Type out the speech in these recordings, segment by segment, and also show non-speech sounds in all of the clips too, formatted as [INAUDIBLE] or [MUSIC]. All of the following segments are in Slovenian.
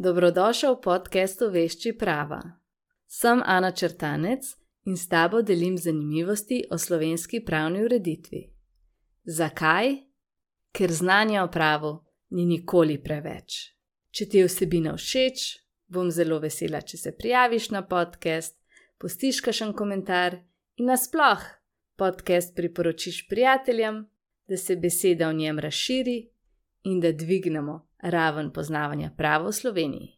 Dobrodošel v podkastu Vešči prava. Sem Ana Črtanec in s tabo delim zanimivosti o slovenski pravni ureditvi. Zakaj? Ker znanja o pravu ni nikoli preveč. Če ti je vsebina všeč, bom zelo vesela, če se prijaviš na podcast, postiš kakšen komentar in nasploh podcast priporočiš prijateljem, da se beseda o njem razširi in da dvignemo raven poznavanja prava v Sloveniji.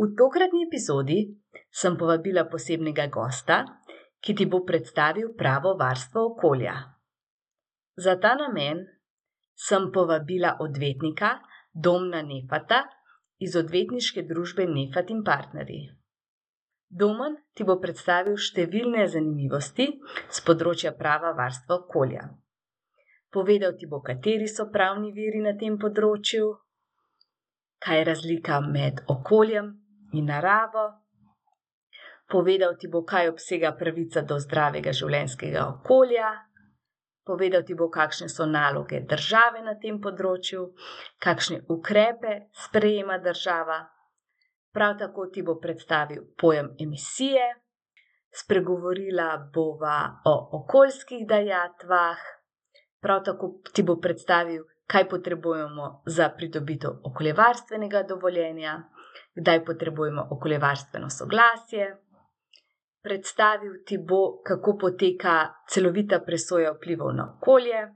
V tokratni epizodi sem povabila posebnega gosta, ki ti bo predstavil pravo varstvo okolja. Za ta namen sem povabila odvetnika Domna Nefata iz odvetniške družbe Nefat in partnerji. Domen ti bo predstavil številne zanimivosti z področja prava varstva okolja. Povedal ti bo, kateri so pravni viri na tem področju, kaj je razlika med okoljem in naravo. Povedal ti bo, kaj obsega pravica do zdravega življenjskega okolja. Povedal ti bo, kakšne so naloge države na tem področju, kakšne ukrepe sprejema država. Prav tako ti bo predstavil pojem emisije, spregovorila bova o okoljskih dajatvah, prav tako ti bo predstavil, kaj potrebujemo za pridobitev okoljevarstvenega dovoljenja, kdaj potrebujemo okoljevarstveno soglasje. Predstavil ti bo, kako poteka celovita presoja vplivov na okolje,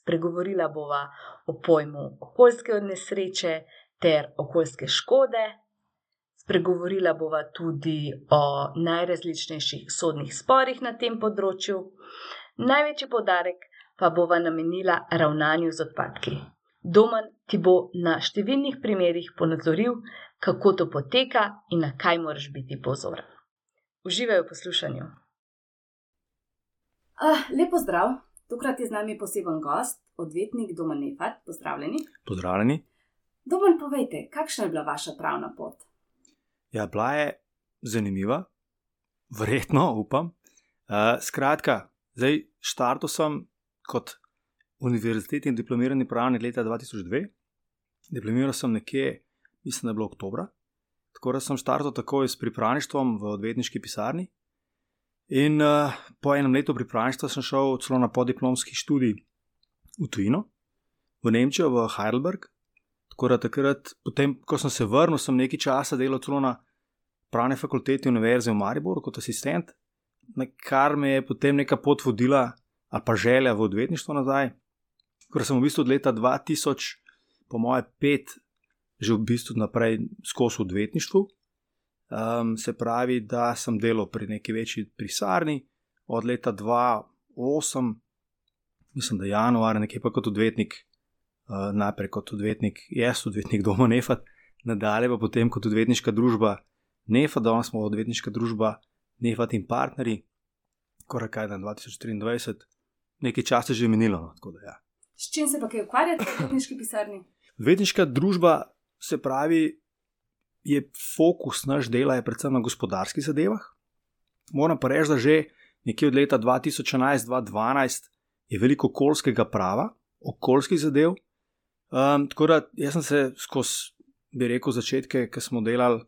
spregovorila bova o pojmu okoljske odnesreče ter okoljske škode, spregovorila bova tudi o najrazličnejših sodnih sporih na tem področju. Največji podarek pa bova namenila ravnanju z odpadki. Domen ti bo na številnih primerjih ponazoril, kako to poteka in na kaj moraš biti pozoren. Uživaj v poslušanju. Uh, lepo zdrav, tokrat je z nami poseben gost, odvetnik Domen Nefat. Pozdravljeni. Pozdravljeni. Domen, povejte, kakšna je bila vaša pravna pot? Ja, bila je zanimiva, verjetno, upam. Uh, skratka, zdaj štartil sem kot univerzitetni diplomirani pravnik leta 2002. Diplomiral sem nekje, mislim, da je bilo oktober. Tako da sem štartil takoj s pripravništvom v odvetniški pisarni. In uh, po enem letu pripravništva sem šel celo na podiplomski študij v Tujino, v Nemčijo, v Heidelberg. Tako da takrat, potem, ko sem se vrnil, sem nekaj časa delal celo na pravni fakulteti Univerze v Mariboru kot asistent, na kar me je potem neka pot vodila ali pa želja v odvetništvo nazaj. Ker sem v bistvu od leta 2000, po moje, pet, že v bistvu naprej skozi odvetništvo. Um, se pravi, da sem delal pri neki večji pisarni od leta 2008, mislim, da je januar, nekaj pa kot odvetnik, uh, najprej kot odvetnik, jaz, odvetnik doma Nefat, nadalje pa potem kot odvetniška družba Nefat, danes smo odvetniška družba Nefat in partnerji, korak kaj dan 2023 nekaj časa že minilo. No, da, ja. S čim se pa kaj ukvarjate v odvetniški pisarni? Odvetniška družba se pravi, je fokus naš dela je predvsem na gospodarskih zadevah. Moram pa reči, da že nekje od leta 2011-2012 je veliko okoljskega prava, okoljskih zadev. Um, tako da jaz sem se skozi, bi rekel, začetke, ki smo delali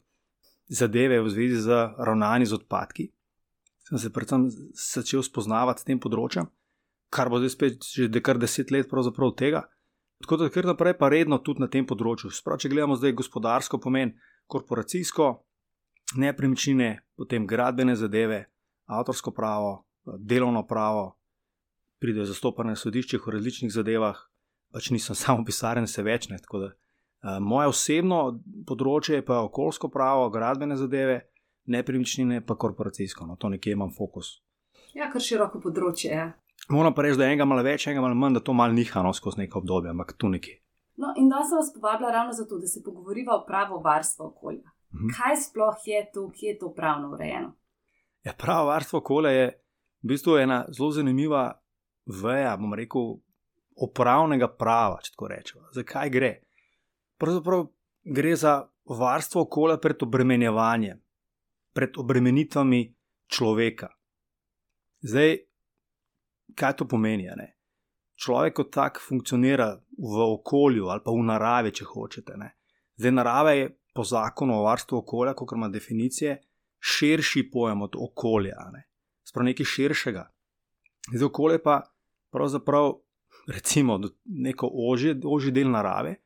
zadeve v zvezi z ravnanjem z odpadki, sem se predvsem začel spoznavati s tem področjem kar bo zdaj spet že dekar deset let pravzaprav tega. Tako da kar naprej pa redno tudi na tem področju. Sprav, če gledamo zdaj gospodarsko pomen, korporacijsko, nepremičnine, potem gradbene zadeve, avtorsko pravo, delovno pravo, pridejo zastopane na sodiščih v različnih zadevah, pač nisem [LAUGHS] samo pisaren, se večne. Uh, moje osebno področje je pa okoljsko pravo, gradbene zadeve, nepremičnine pa korporacijsko. No, to nekje imam fokus. Ja, kar široko področje je. Moram pa reči, da je enega malo več, enega malo manj, da to malo niha no, skozi neko obdobje, ampak tu nekje. No, in da sem vas povabila ravno zato, da se pogovoriva o pravo varstvo okolja. Mhm. Kaj sploh je to, kje je to pravno urejeno? Ja, pravo varstvo okolja je v bistvu ena zelo zanimiva veja, bom rekel, opravnega prava, če tako rečemo. Zakaj gre? Pravzaprav gre za varstvo okolja pred obremenjevanjem, pred obremenitvami človeka. Zdaj, kaj to pomeni? Človek kot tak funkcionira v okolju ali pa v naravi, če hočete. Ne? Zdaj, narava je po zakonu o varstvu okolja, kot ima definicije, širši pojem od okolja, ne? sprav nekaj širšega. Zdaj, okolje pa pravzaprav, recimo, neko ožje, ožji del narave,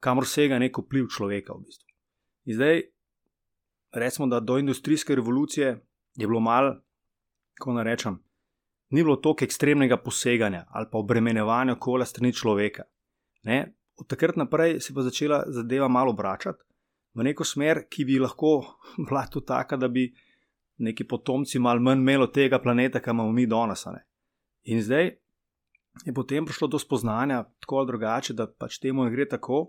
kamor sega neko vpliv človeka v bistvu. In zdaj, recimo, da do industrijske revolucije je bilo malo, kako naj rečem, ni bilo toliko ekstremnega poseganja ali pa obremenjevanja okolja strani človeka. Ne? Od takrat naprej se je pa začela zadeva malo obračati v neko smer, ki bi lahko [LAUGHS] bila tudi taka, da bi neki potomci malo manj imeli tega planeta, ki imamo mi danes. In zdaj je potem prišlo do spoznanja, tako ali drugače, da pač temu ne gre tako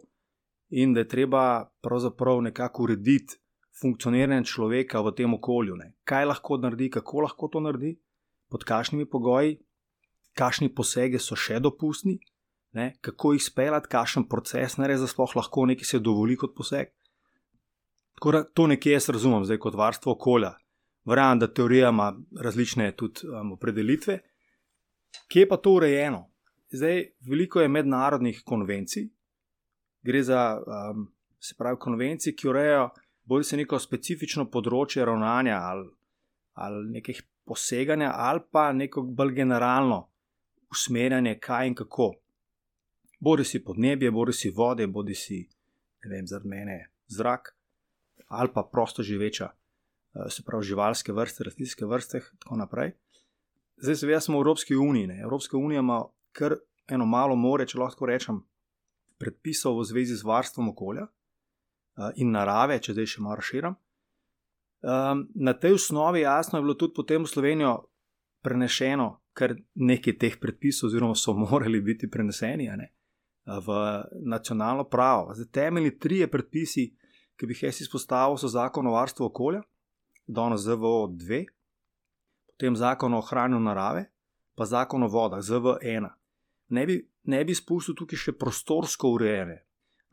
in da je treba pravzaprav nekako urediti funkcioniranje človeka v tem okolju. Ne. Kaj lahko naredi, kako lahko to naredi, pod kakšnimi pogoji, kakšni posegi so še dopustni, ne, kako jih speljati, kakšen proces narediti, da sploh lahko nekaj se dovoli kot poseg. Tako da to nekje jaz razumem, zdaj kot varstvo okolja. Verjamem, da teorija ima različne tudi um, opredelitve. Kje pa to urejeno? Zdaj, veliko je mednarodnih konvencij, gre za um, se pravi konvencije, ki urejajo bolj se neko specifično področje ravnanja ali, ali nekih poseganja, ali pa neko bolj generalno usmerjanje, kaj in kako. Bodi si podnebje, bodi si vode, bodi si, ne vem, zaradi mene zrak ali pa prosto živeča, eh, se pravi živalske vrste, rastlinske vrste in tako naprej. Zdaj, seveda, smo v Evropski uniji. Ne. Evropska unija ima kar eno malo more, če lahko rečem, predpisov v zvezi z varstvom okolja uh, in narave, če zdaj še malo širim. Um, na tej osnovi jasno je bilo tudi potem v Slovenijo prenešeno kar nekaj teh predpisov, oziroma so [LAUGHS] morali biti preneseni ne, v nacionalno pravo. Zdaj, temeljni trije predpisi, ki bi jih jaz izpostavil, so zakon o varstvu okolja, danes ZVO2, potem zakon o ohranjanju narave, pa zakon o vodah, ZV1. Ne bi, ne bi spustil tukaj še prostorsko urejanje.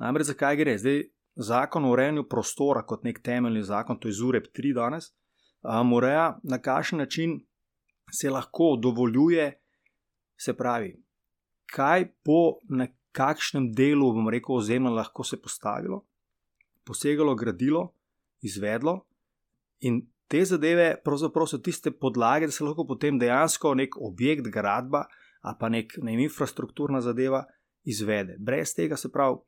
Namreč zakaj gre? Zdaj, zakon o urejanju prostora kot nek temeljni zakon, to je ZUREP 3 danes, um, ureja na kakšen način se lahko dovoljuje, se pravi, kaj po kakšnem delu, bom rekel, ozemlja lahko se postavilo, posegalo, gradilo, izvedlo. In te zadeve pravzaprav so tiste podlage, da se lahko potem dejansko nek objekt, gradba ali pa nek, nek infrastrukturna zadeva izvede. Brez tega se pravi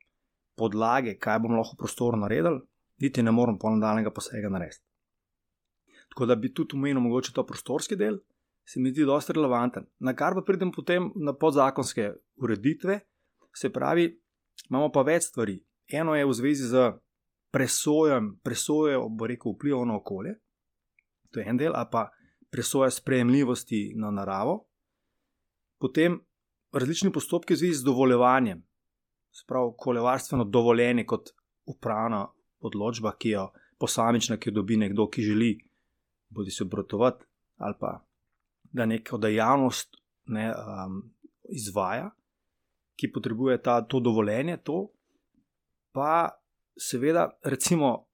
podlage, kaj bomo lahko v prostoru naredili, niti ne moremo pa nadaljnega posega narediti. Tako da bi tudi umenil mogoče to prostorski del, se mi zdi dosti relevanten. Na kar pa pridem potem na podzakonske ureditve, se pravi, imamo pa več stvari. Eno je v zvezi z presojem, presojo, bo rekel, vplivov na okolje, to je en del, a pa presoja sprejemljivosti na naravo, potem različni postopki v zvezi z dovoljevanjem, spravo okoljevarstveno dovoljenje kot upravna odločba, ki jo posamična, ki jo dobi nekdo, ki želi bodi se obratovati ali pa da neko dejavnost ne, um, izvaja, ki potrebuje ta, to dovoljenje, to pa seveda, recimo,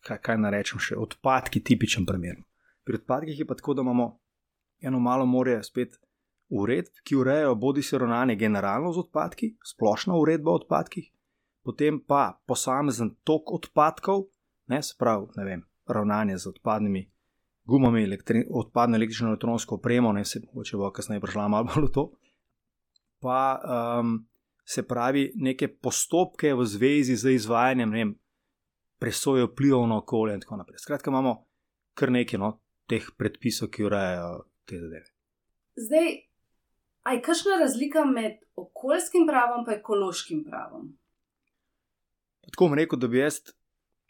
kaj, kaj naj rečem, še odpadki, tipičen primer. Pri odpadkih je pa tako, da imamo eno malo morje spet uredb, ki urejajo bodi se ravnanje generalno z odpadki, splošna uredba o odpadkih, potem pa posamezen tok odpadkov, ne sprav, ne vem, ravnanje z odpadnimi gumami, elektri, odpadno električno elektronsko opremo, ne se mogoče bo kasneje prišla malo bolj v to. Pa um, se pravi, neke postopke v zvezi z izvajanjem vem, presoje vplivov na okolje in tako naprej. Skratka, imamo kar nekaj no, teh predpisov, ki urejajo te zadeve. Zdaj, aj kakšna razlika med okoljskim pravom in ekološkim pravom? Tako bom rekel, da bi jaz.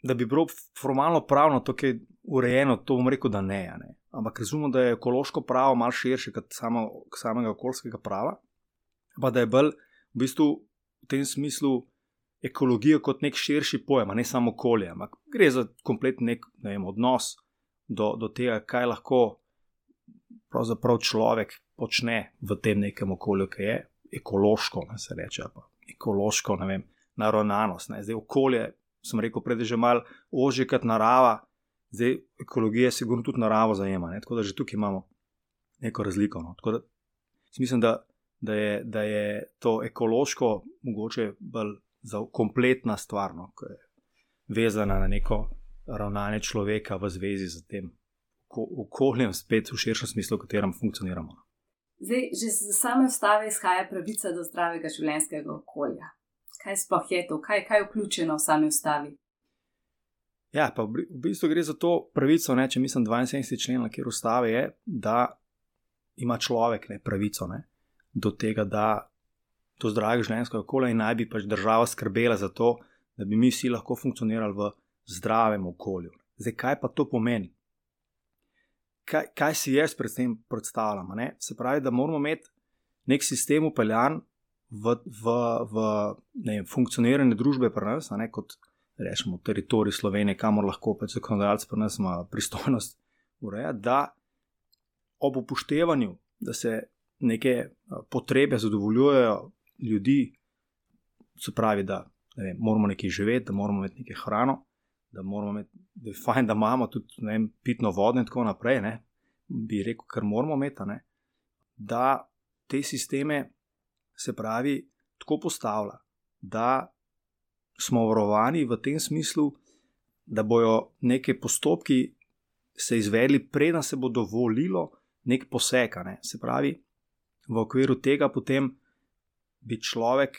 Da bi bilo formalno pravno tukaj urejeno, to bom rekel, da ne. ne. Ampak razumem, da je ekološko pravo malo širše kot samo, samega okoljskega prava, pa da je bolj v bistvu v tem smislu ekologijo kot nek širši pojem, ne samo okolje, ampak gre za kompletni ne vem, odnos do, do tega, kaj lahko pravzaprav človek počne v tem nekem okolju, ki je ekološko, ne se reče, pa ekološko, ne vem, naravnanost. Ne. Zdaj, okolje, sem rekel, prej že malo ožje kot narava, zdaj ekologija gori tudi naravo zajema, ne. tako da že tukaj imamo neko razliko. No. Da, mislim, da da je, da je to ekološko, mogoče bolj za kompletna stvar. No, vezana na neko ravnanje človeka v zvezi z tem okoljem, spet v širšem smislu, v katerem funkcioniramo. Zdaj, že z same ustave izhaja pravica do zdravega življenjskega okolja. Kaj sploh je to, kaj, kaj je vključeno v sami ustavi? Ja, pa v bistvu gre za to pravico, ne, če mislim 72. člen, kjer ustave je, da ima človek ne, pravico ne, do tega, da do zdravega življenjskega okolja in naj bi pač država skrbela za to, da bi mi vsi lahko funkcionirali v zdravem okolju. Zdaj, kaj pa to pomeni? Kaj, kaj si jaz predvsem predstavljam? Ne? Se pravi, da moramo imeti nek sistem upeljan v, v, v ne, funkcioniranje družbe pri nas, ne, kot rečemo, teritorij Slovenije, kamor lahko pač zakonodajalec pri nas ima pristojnost urejati, da ob upoštevanju, da se neke potrebe zadovoljujejo ljudi, se pravi, da ne vem, moramo nekaj živeti, da moramo imeti nekaj hrano, da moramo imeti, da je fajn, da imamo tudi vem, pitno vodo in tako naprej, ne, bi rekel, kar moramo imeti, ne, da te sisteme, se pravi, tako postavlja, da smo varovani v tem smislu, da bojo neke postopki se izvedli, preden se bo dovolilo nek poseg. Ne. Se pravi, v okviru tega potem bi človek,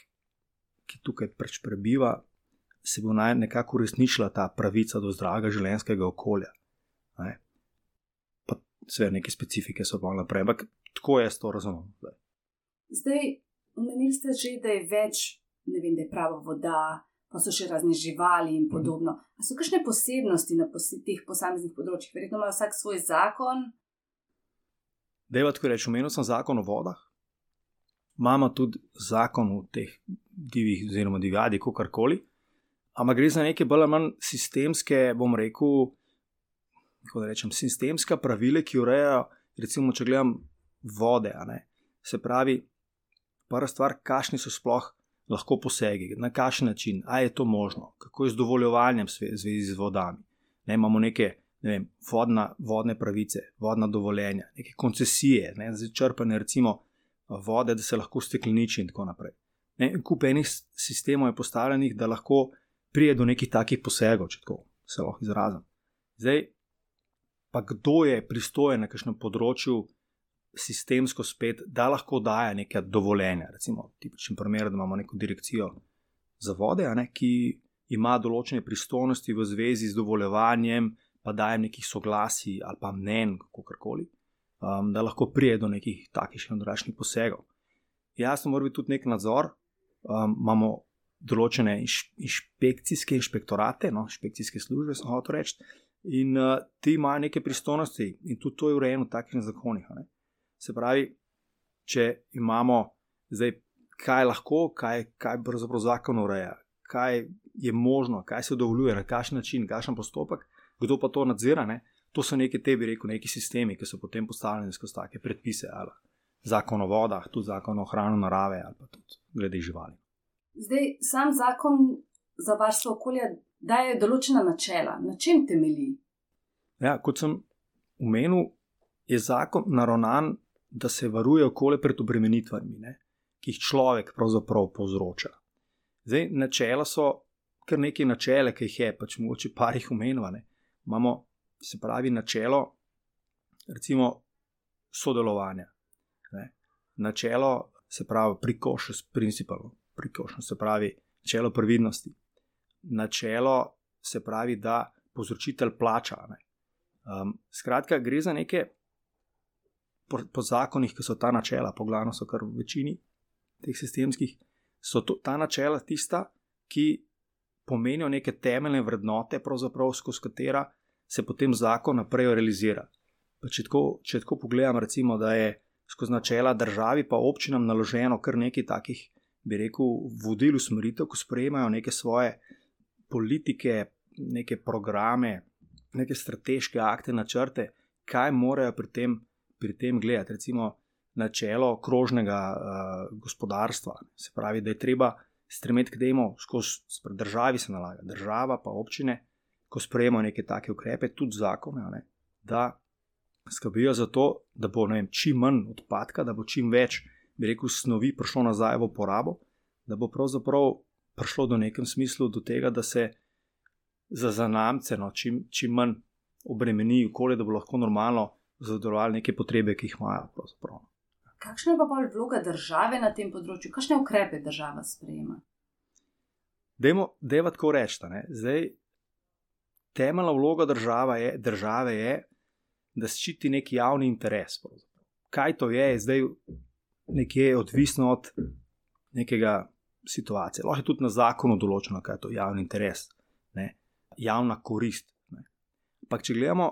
ki tukaj preč prebiva, se bo naj nekako uresničila ta pravica do zdravega življenjskega okolja. Ne. Pa vse neke specifike so pa naprej, ampak tako jaz to razumem. Zdaj, zdaj omenili ste že, da je več, ne vem, da je pravo voda. Pa so še razne živali in mhm. podobno. Ali so kakšne posebnosti na teh posameznih področjih? Verjetno ima vsak svoj zakon, da tako reči, omenil sem zakon o vodah, imamo tudi zakon o teh divjih, oziroma divjadi, kako koli. Ampak gre za neke bolj ali manj sistemske, bom rekel, kako da rečem, sistemska pravila, ki urejajo, recimo, če gledam vode. Se pravi, prva stvar, kakšni so sploh lahko posegi, na kakšen način, ali je to možno, kako je z dovoljevanjem v zvezi z vodami. Ne, imamo neke ne vem, vodna, vodne pravice, vodna dovoljenja, neke koncesije, ne, za črpanje recimo vode, da se lahko stekleniči in tako naprej. Ne, kup enih sistemov je postavljenih, da lahko prije do nekih takih posegov, če tako se lahko izrazim. Zdaj, pa kdo je pristojen na kakšnem področju sistemsko spet, da lahko daje neke dovoljenja, recimo, tipičen primer, da imamo neko direkcijo za vode, ne, ki ima določene pristojnosti v zvezi z dovoljevanjem, pa dajem nekih soglasij ali pa mnen, kako koli, um, da lahko prije do nekih takih in drugačnih posegov. Jasno, mora biti tudi nek nadzor. Um, imamo določene inš, inšpekcijske inšpektorate, no, inšpekcijske službe, sem hotel reči, in uh, ti imajo neke pristojnosti, in tudi to je urejeno v takih zakonih. Ne. Se pravi, če imamo zdaj, kaj lahko, kaj, kaj pravzaprav zakon ureja, kaj je možno, kaj se dovoljuje, na kakšen način, kakšen postopek kdo pa to nadzira. Ne? To so neki tebi, rekel, neki sistemi, ki so potem postavljeni skozi take predpise, ali zakon o vodah, tudi zakon o hrani narave, ali pa tudi glede živali. Zdaj, sam zakon za varstvo okolja daje določena načela. Na čem temelji? Ja, kot sem omenil, je zakon naravnan, da se varuje okolje pred obremenitvami, ne? ki jih človek pravzaprav povzroča. Zdaj, načela so kar nekaj načela, ki jih je, pač mogoče par jih umenjane imamo, se pravi, načelo, recimo, sodelovanja. Ne? Načelo, se pravi, prekošen princip, prekošen, se pravi, načelo previdnosti. Načelo, se pravi, da povzročitelj plača. Um, skratka, gre za neke po, po zakonih, ki so ta načela, poglavno so kar v večini teh sistemskih, so to, ta načela tista, ki pomenijo neke temeljne vrednote, skozi katera se potem zakon naprej realizira. Če tako, če tako pogledam, recimo, da je skozi načela državi pa občinam naloženo kar nekaj takih, bi rekel, vodil usmeritev, ko sprejemajo neke svoje politike, neke programe, neke strateške akte, načrte, kaj morajo pri tem, pri tem gledati. Recimo načelo krožnega uh, gospodarstva, se pravi, da je treba stremeti k temu, skozi državi se nalaga, država pa občine ko sprejemajo neke take ukrepe, tudi zakone, ne, skrbijo za to, da bo vem, čim manj odpadka, da bo čim več, bi rekel, snovi prišlo nazaj v uporabo, da bo pravzaprav prišlo do nekem smislu do tega, da se za zanamce, no, čim, čim manj obremeni okolje, da bo lahko normalno zadovoljevali neke potrebe, ki jih imajo. Pravzaprav. Kakšna je pa bolj vloga države na tem področju, kakšne ukrepe država sprejema? Dajmo, dajmo tako reči. Zdaj, temeljna vloga države je, države je, da ščiti neki javni interes. Kaj to je, je zdaj nekje odvisno od nekega situacije. Lahko je tudi na zakonu določeno, kaj je to javni interes, ne? javna korist. Ampak, če gledamo,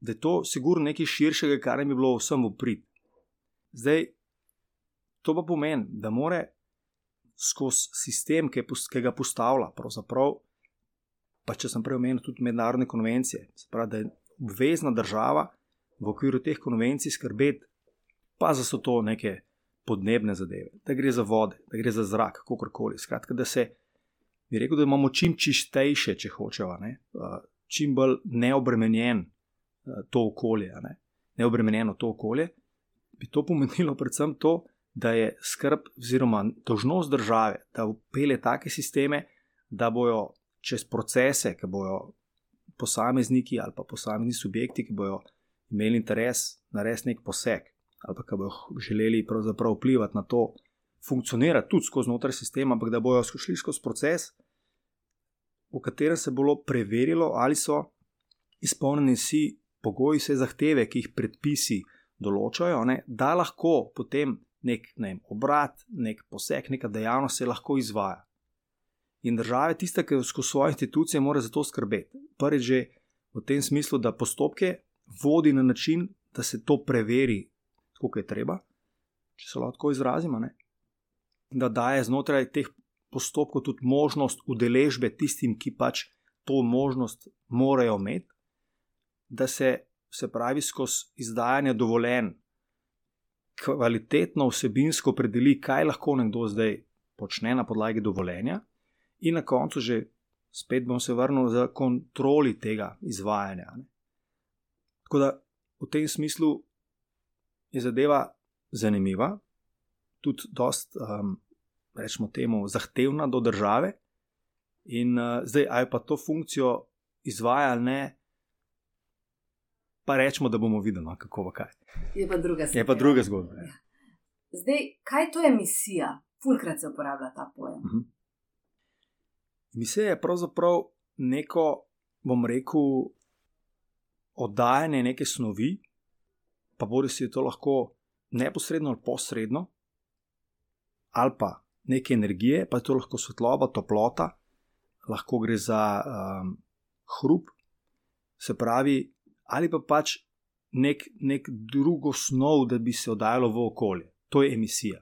da je to sigurno nekaj širšega, kar jim je bilo vsem uprit. Zdaj, to pa pomeni, da more skozi sistem, ki, ki ga postavlja, pravzaprav, pa če sem prej omenil tudi mednarodne konvencije, se pravi, da je obvezna država v okviru teh konvencij skrbeti, pa za so to neke podnebne zadeve, da gre za vode, da gre za zrak, kako koli. Skratka, da se, bi rekel, da imamo čim čistejše, če hočemo, ne? čim bolj neobremenjen to okolje, ne? neobremenjeno to okolje, bi to pomenilo [LAUGHS] predvsem to, da je skrb oziroma dožnost države, da upele take sisteme, da bojo čez procese, ki bojo posamezniki ali pa posamezni subjekti, ki bojo imeli interes narediti nek poseg ali pa ki bodo želeli vplivati na to, funkcionirati tudi skozi znotraj sistema, ampak da bodo šli skozi proces, v katerem se bo preverilo, ali so izpolnjeni vsi pogoji, vse zahteve, ki jih predpisi določajo, ne, da lahko potem nek ne vem, obrat, nek poseg, neka dejavnost se lahko izvaja. In država je tista, ki skozi svoje institucije mora za to skrbeti. Prvič, že v tem smislu, da postopke vodi na način, da se to preveri, kot je treba, če se lahko izrazimo, ne? da daje znotraj teh postopkov tudi možnost udeležbe tistim, ki pač to možnost morajo imeti, da se, se pravi, skozi izdajanje dovoljen, kvalitetno vsebinsko predeli, kaj lahko nekdo zdaj počne na podlagi dovoljenja, in na koncu že. Spet bom se vrnil za kontroli tega izvajanja. Ne. Tako da v tem smislu je zadeva zanimiva, tudi dost, um, rečemo temu, zahtevna do države. In uh, zdaj, ali pa to funkcijo izvaja ali ne, pa rečemo, da bomo videli, no, kako v kaj. Je pa druga zgodba. Je pa druga zgodba. Ja. Zdaj, kaj to je misija? Fulkrat se uporablja ta pojem. Uh mhm. -huh. Misija je pravzaprav neko, bom rekel, oddajanje neke snovi, pa bodi si to lahko neposredno ali posredno, ali pa neke energije, pa je to lahko svetloba, toplota, lahko gre za um, hrup, se pravi, ali pa pač nek, nek drugo snov, da bi se oddajalo v okolje. To je emisija.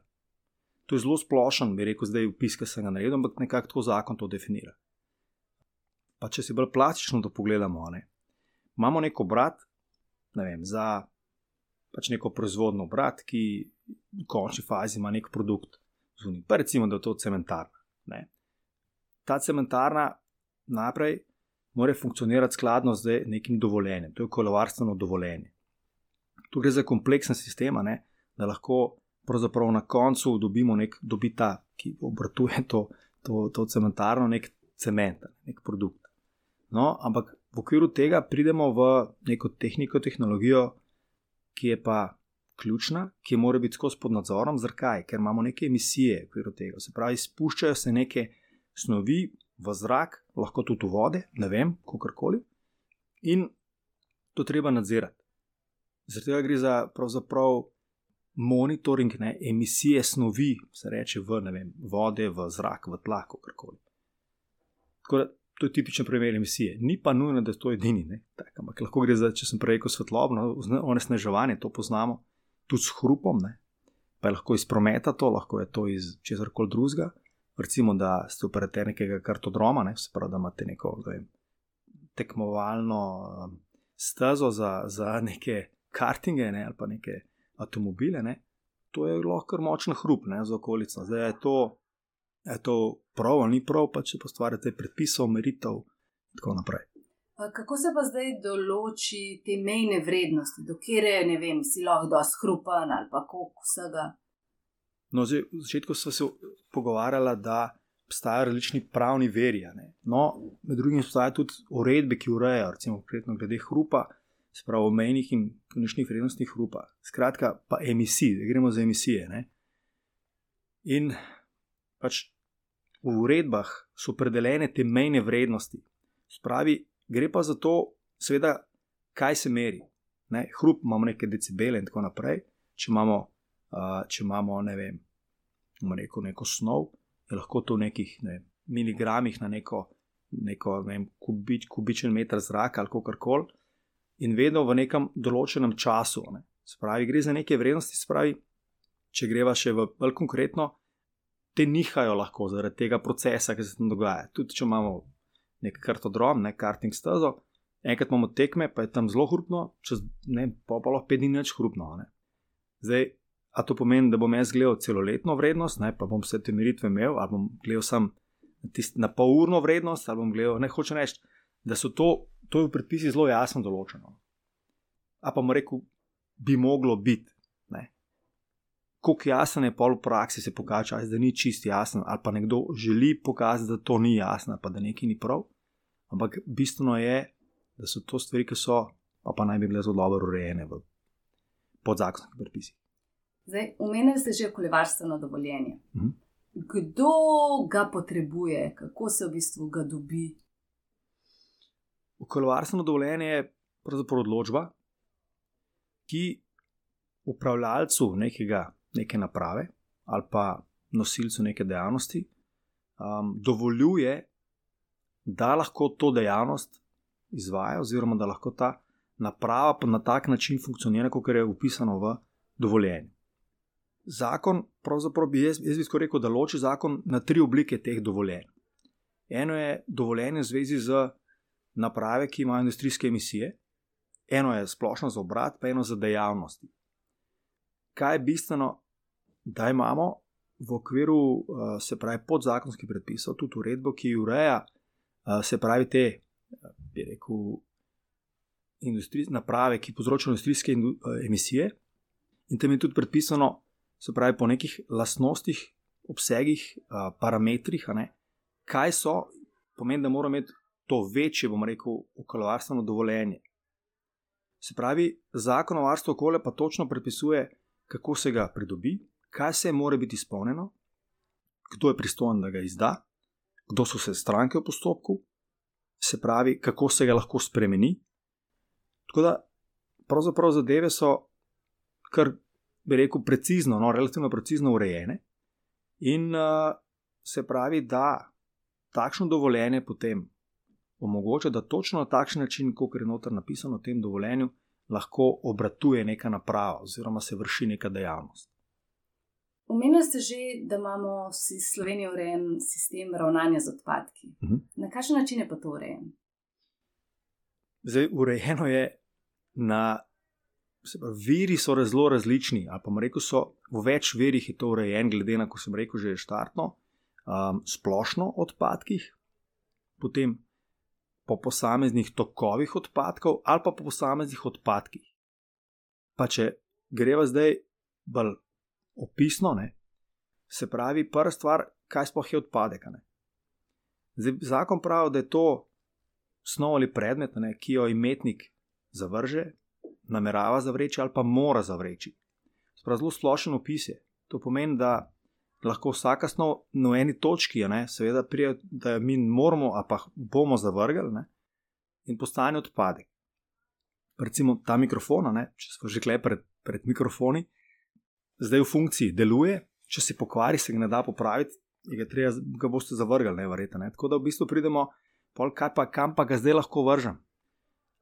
To je zelo splošen, bi rekel, zdaj upis, ki sem ga naredil, ampak nekako tako zakon to definira. Pa če si bolj plastično to pogledamo, ne? imamo nek obrat, ne vem, za pač neko proizvodno obrat, ki v končni fazi ima nek produkt zunaj. Pa recimo, da je to cementarna. Ne. Ta cementarna naprej mora funkcionirati skladno z nekim dovoljenjem, to je kolovarstveno dovoljenje. Tu gre za kompleksen sistem, ne, da lahko pravzaprav na koncu dobimo nek dobita, ki obratuje to, to, to cementarno, nek cement, nek produkt. No, ampak v okviru tega pridemo v neko tehniko, tehnologijo, ki je pa ključna, ki mora biti skozi pod nadzorom. Zakaj? Ker imamo neke emisije v okviru tega. Se pravi, spuščajo se neke snovi v zrak, lahko tudi v vode, ne vem, kako koli. In to treba nadzirati. Tega gre za pravzaprav monitoring ne, emisije snovi, se reče v vem, vode, v zrak, v tla, kako koli. Tako da to je tipičen primer emisije. Ni pa nujno, da je to edini. Tak, ampak lahko gre za, če sem prej rekel, svetlobno, onesnaževanje, to poznamo tudi s hrupom, ne? pa je lahko iz prometa to, lahko je to iz česar koli drugega. Recimo, da ste operater nekega kartodroma, ne? se pravi, da imate neko vem, tekmovalno um, stezo za, za neke kartinge ne? ali pa neke avtomobile. Ne? To je lahko močen hrup ne? za okolico. Zdaj je to je to prav ali ni prav, pa če postvarjate predpisov, meritev in tako naprej. Kako se pa zdaj določi te mejne vrednosti, do kere ne vem, si lahko dosti hrupen ali pa koliko vsega? No, zdaj, v začetku smo se pogovarjali, da obstajajo različni pravni veri. No, med drugim obstajajo tudi uredbe, ki urejajo, recimo, glede hrupa, spravo menjih in konečnih vrednostnih hrupa. Skratka, pa emisij, da gremo za emisije. Ne? In pač v uredbah so opredeljene te mejne vrednosti. Spravi, gre pa za to, seveda, kaj se meri. Ne? Hrup imamo neke decibele in tako naprej. Če imamo, uh, če imamo ne vem, rekel, neko snov, je lahko to v nekih ne miligramih na neko, neko ne vem, kubič, kubičen meter zraka ali kako koli, in vedno v nekem določenem času. Ne? Spravi, gre za neke vrednosti, spravi, če greva še v bolj konkretno, te nihajo lahko zaradi tega procesa, ki se tam dogaja. Tudi če imamo nek kartodrom, nek karting stazo, enkrat imamo tekme, pa je tam zelo hrupno, čez ne, pa pa lahko pet dni več hrupno. Ne. Zdaj, a to pomeni, da bom jaz gledal celoletno vrednost, ne, pa bom vse te meritve imel, ali bom gledal sam tist, na pol urno vrednost, ali bom gledal, ne hoče reči, da so to, to je v predpisi zelo jasno določeno. A pa mu rekel, bi moglo biti. Kako jasen je pol v praksi, se pokaže, da ni čist jasen, ali pa nekdo želi pokazati, da to ni jasno, pa da nekaj ni prav. Ampak bistveno je, da so to stvari, ki so, pa, pa naj bi bile zelo dobro urejene v podzakonskih predpisih. Zdaj, umenili ste že okoljevarstveno dovoljenje. Mhm. Kdo ga potrebuje, kako se v bistvu ga dobi? Okoljevarstveno dovoljenje je pravzaprav odločba, ki upravljalcu nekega, neke naprave ali pa nosilcu neke dejavnosti um, dovoljuje, da lahko to dejavnost izvaja, oziroma da lahko ta naprava na tak način funkcionira, kot je upisano v dovoljenju. Zakon, pravzaprav bi jaz, jaz bi skoraj rekel, da loči zakon na tri oblike teh dovoljenj. Eno je dovoljenje v zvezi z naprave, ki imajo industrijske emisije, eno je splošno za obrat, pa eno za dejavnosti. Kaj je bistveno, da imamo v okviru, eh, se pravi, podzakonskih predpisov, tudi uredbo, ki ureja, eh, se pravi, te bi rekel, naprave, ki povzročajo industrijske eh, emisije, in tam je tudi predpisano, se pravi, po nekih lastnostih, obsegih, eh, parametrih, kaj so, pomeni, da moramo imeti to večje, bomo rekel, okoljevarstveno dovoljenje. Se pravi, zakon o varstvu okolja pa točno predpisuje, kako se ga pridobi, kaj se mora biti izpolnjeno, kdo je pristojen, da ga izda, kdo so se stranke v postopku, se pravi, kako se ga lahko spremeni. Tako da, pravzaprav zadeve so, kar bi rekel, precizno, no, relativno precizno urejene, in uh, se pravi, da takšno dovoljenje potem omogoča, da točno na takšen način, kot je noter napisano v tem dovoljenju, lahko obratuje neka naprava oziroma se vrši neka dejavnost. Omenili ste že, da imamo v Sloveniji urejen sistem ravnanja z odpadki. Uh mhm. -huh. Na kakšen način je pa to urejen? Zdaj, urejeno je na. Pravi, viri so zelo različni, ali pa rekel so, v več verih je to urejeno, glede na, ko sem rekel, že štartno, um, splošno odpadkih, potem po posameznih tokovih odpadkov, ali pa po posameznih odpadkih. Pa če greva zdaj bolj opisno, ne? se pravi, prva stvar, kaj sploh je odpadek. Zdaj, zakon pravi, da je to snov ali predmet, ne, ki jo imetnik zavrže, namerava zavreči ali pa mora zavreči. Sprav zelo splošen opis je. To pomeni, da lahko vsaka snov na eni točki, ne, seveda, prije, da jo mi moramo, a pa bomo zavrgli ne, in postane odpadek. Recimo ta mikrofon, ne, če smo že kle pred, pred mikrofoni, zdaj v funkciji deluje, če se pokvari, se ga ne da popraviti, ga, treba, ga boste zavrgli, ne verjete. Ne? Tako da v bistvu pridemo, pol, pa, kam pa ga zdaj lahko vržem.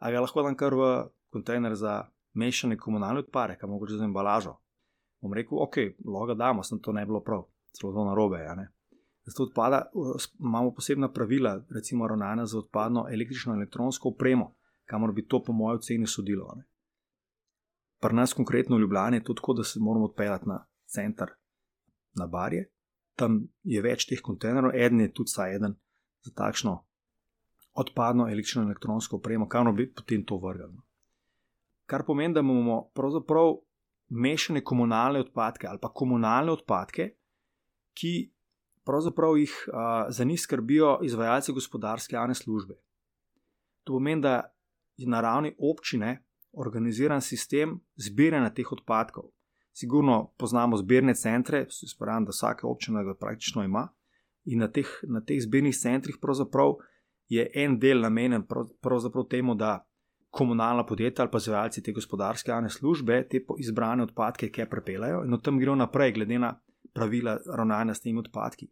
A ga lahko dam kar v kontejner za mešane komunalne odpade, kam mogoče za embalažo. Bom rekel, ok, loga damo, sem to ne bilo prav, celo to narobe. Zato odpada, imamo posebna pravila, recimo ravnanja za odpadno električno in elektronsko opremo, kamor bi to po mojem oceni sodilo. Ne? Pri nas, konkretno v Ljubljani, je to tako, da se moramo odpeljati na center, na barje. Tam je več teh kontejnerov, eden je tudi saj eden za takšno odpadno električno in elektronsko opremo, kamor bi potem to vrgli. Kar pomeni, da imamo pravzaprav mešane komunalne odpadke ali pa komunalne odpadke, ki pravzaprav jih uh, za njih skrbijo izvajalci gospodarske javne službe. To pomeni, da je na ravni občine organiziran sistem zbiranja teh odpadkov. Sigurno poznamo zbirne centre, spravim, da vsaka občina ga praktično ima. In na teh, na teh zbirnih centrih je en del namenjen prav, temu, da komunalna podjetja ali pa izvajalci te gospodarske javne službe te izbrane odpadke, ki jih prepelajo, in od tam grejo naprej, glede na pravila ravnanja s temi odpadki.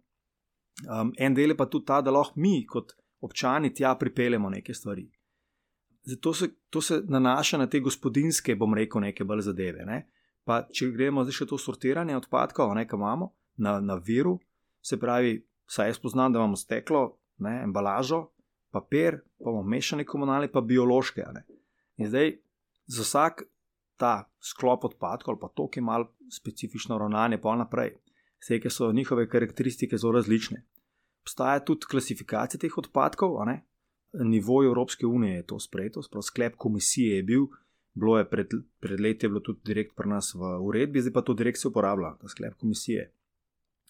Um, en del je pa tudi ta, da lahko mi, kot občani, tja pripeljemo neke stvari. To se, to se nanaša na te gospodinske, bom rekel, neke bolj zadeve. Ne? Pa, če gremo zdaj še to sortiranje odpadkov, nekaj imamo na, na viru, se pravi, saj jaz poznam, da imamo steklo, ne, embalažo, papir, pa imamo mešane komunalne, pa biološke. Ne? In zdaj za vsak ta sklop odpadkov, ali pa to, ki ima specifično ravnanje, pa naprej, vse, ki so njihove karakteristike zelo različne. Obstaja tudi klasifikacija teh odpadkov, nivo Evropske unije je to sprejeto, sprav sklep komisije je bil, bilo je pred, pred leti, je bilo tudi direkt pri nas v uredbi, zdaj pa to direkt se uporablja, ta sklep komisije.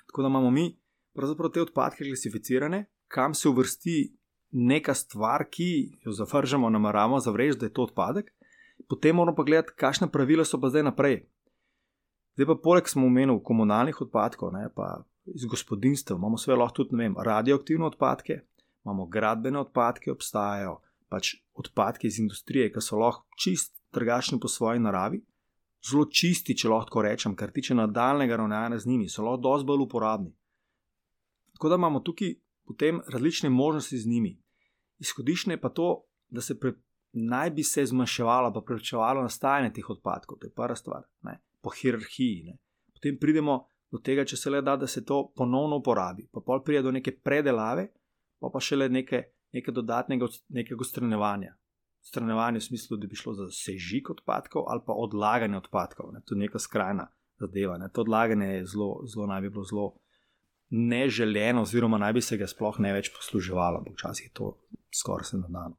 Tako da imamo mi pravzaprav te odpadke klasificirane, kam se uvrsti neka stvar, ki jo zavržemo, nameravamo zavreči, da je to odpadek, potem moramo pa gledati, kakšne pravila so pa zdaj naprej. Zdaj pa poleg smo omenili komunalnih odpadkov, ne, pa iz gospodinstva, imamo sve lahko tudi vem, radioaktivne odpadke, imamo gradbene odpadke, obstajajo pač odpadke iz industrije, ki so lahko čist drugačni po svoji naravi, zelo čisti, če lahko rečem, kar tiče nadaljnega ravnanja z njimi, so lahko dosti bolj uporabni. Tako da imamo tukaj potem različne možnosti z njimi. Izhodišče je pa to, da se pre, naj bi se zmanjševalo, pa prečevalo nastajanje teh odpadkov, to je prva stvar, ne, po hierarhiji. Ne. Potem pridemo do tega, če se le da, da se to ponovno uporabi, pa pol pride do neke predelave, pa pa še le nekaj, nekaj dodatnega nekega stranevanja. Stranevanje v smislu, da bi šlo za sežig odpadkov ali pa odlaganje odpadkov. Ne? To je neka skrajna zadeva. Ne? To odlaganje je zelo, zelo naj bi bilo zelo neželeno, oziroma naj bi se ga sploh ne več posluževalo, včasih je to skoraj se nadano.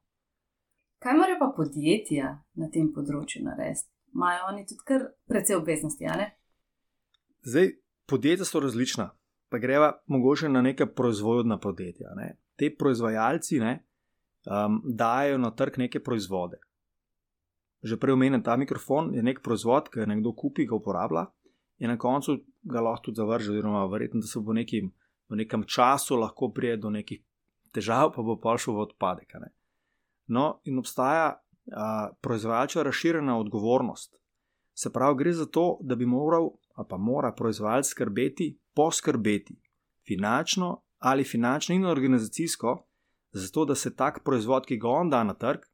Kaj morajo pa podjetja na tem področju narediti? Imajo oni tudi kar precej obveznosti, ali? Zdaj, podjetja so različna, pa greva mogoče na neka proizvodna podjetja. Ne? Te proizvajalci ne, um, dajo na trg neke proizvode. Že prej omenjen ta mikrofon je nek proizvod, ki ga nekdo kupi, ga uporablja in na koncu ga lahko tudi zavrže, oziroma verjetno, da se bo nekim, v nekem času lahko prije do nekih težav, pa bo pa šel v odpadek. No, in obstaja uh, proizvajalčeva razširjena odgovornost. Se pravi, gre za to, da bi moral, pa mora proizvajalec skrbeti, poskrbeti finančno ali finančno in organizacijsko, zato da se tak proizvod, ki ga on da na trg,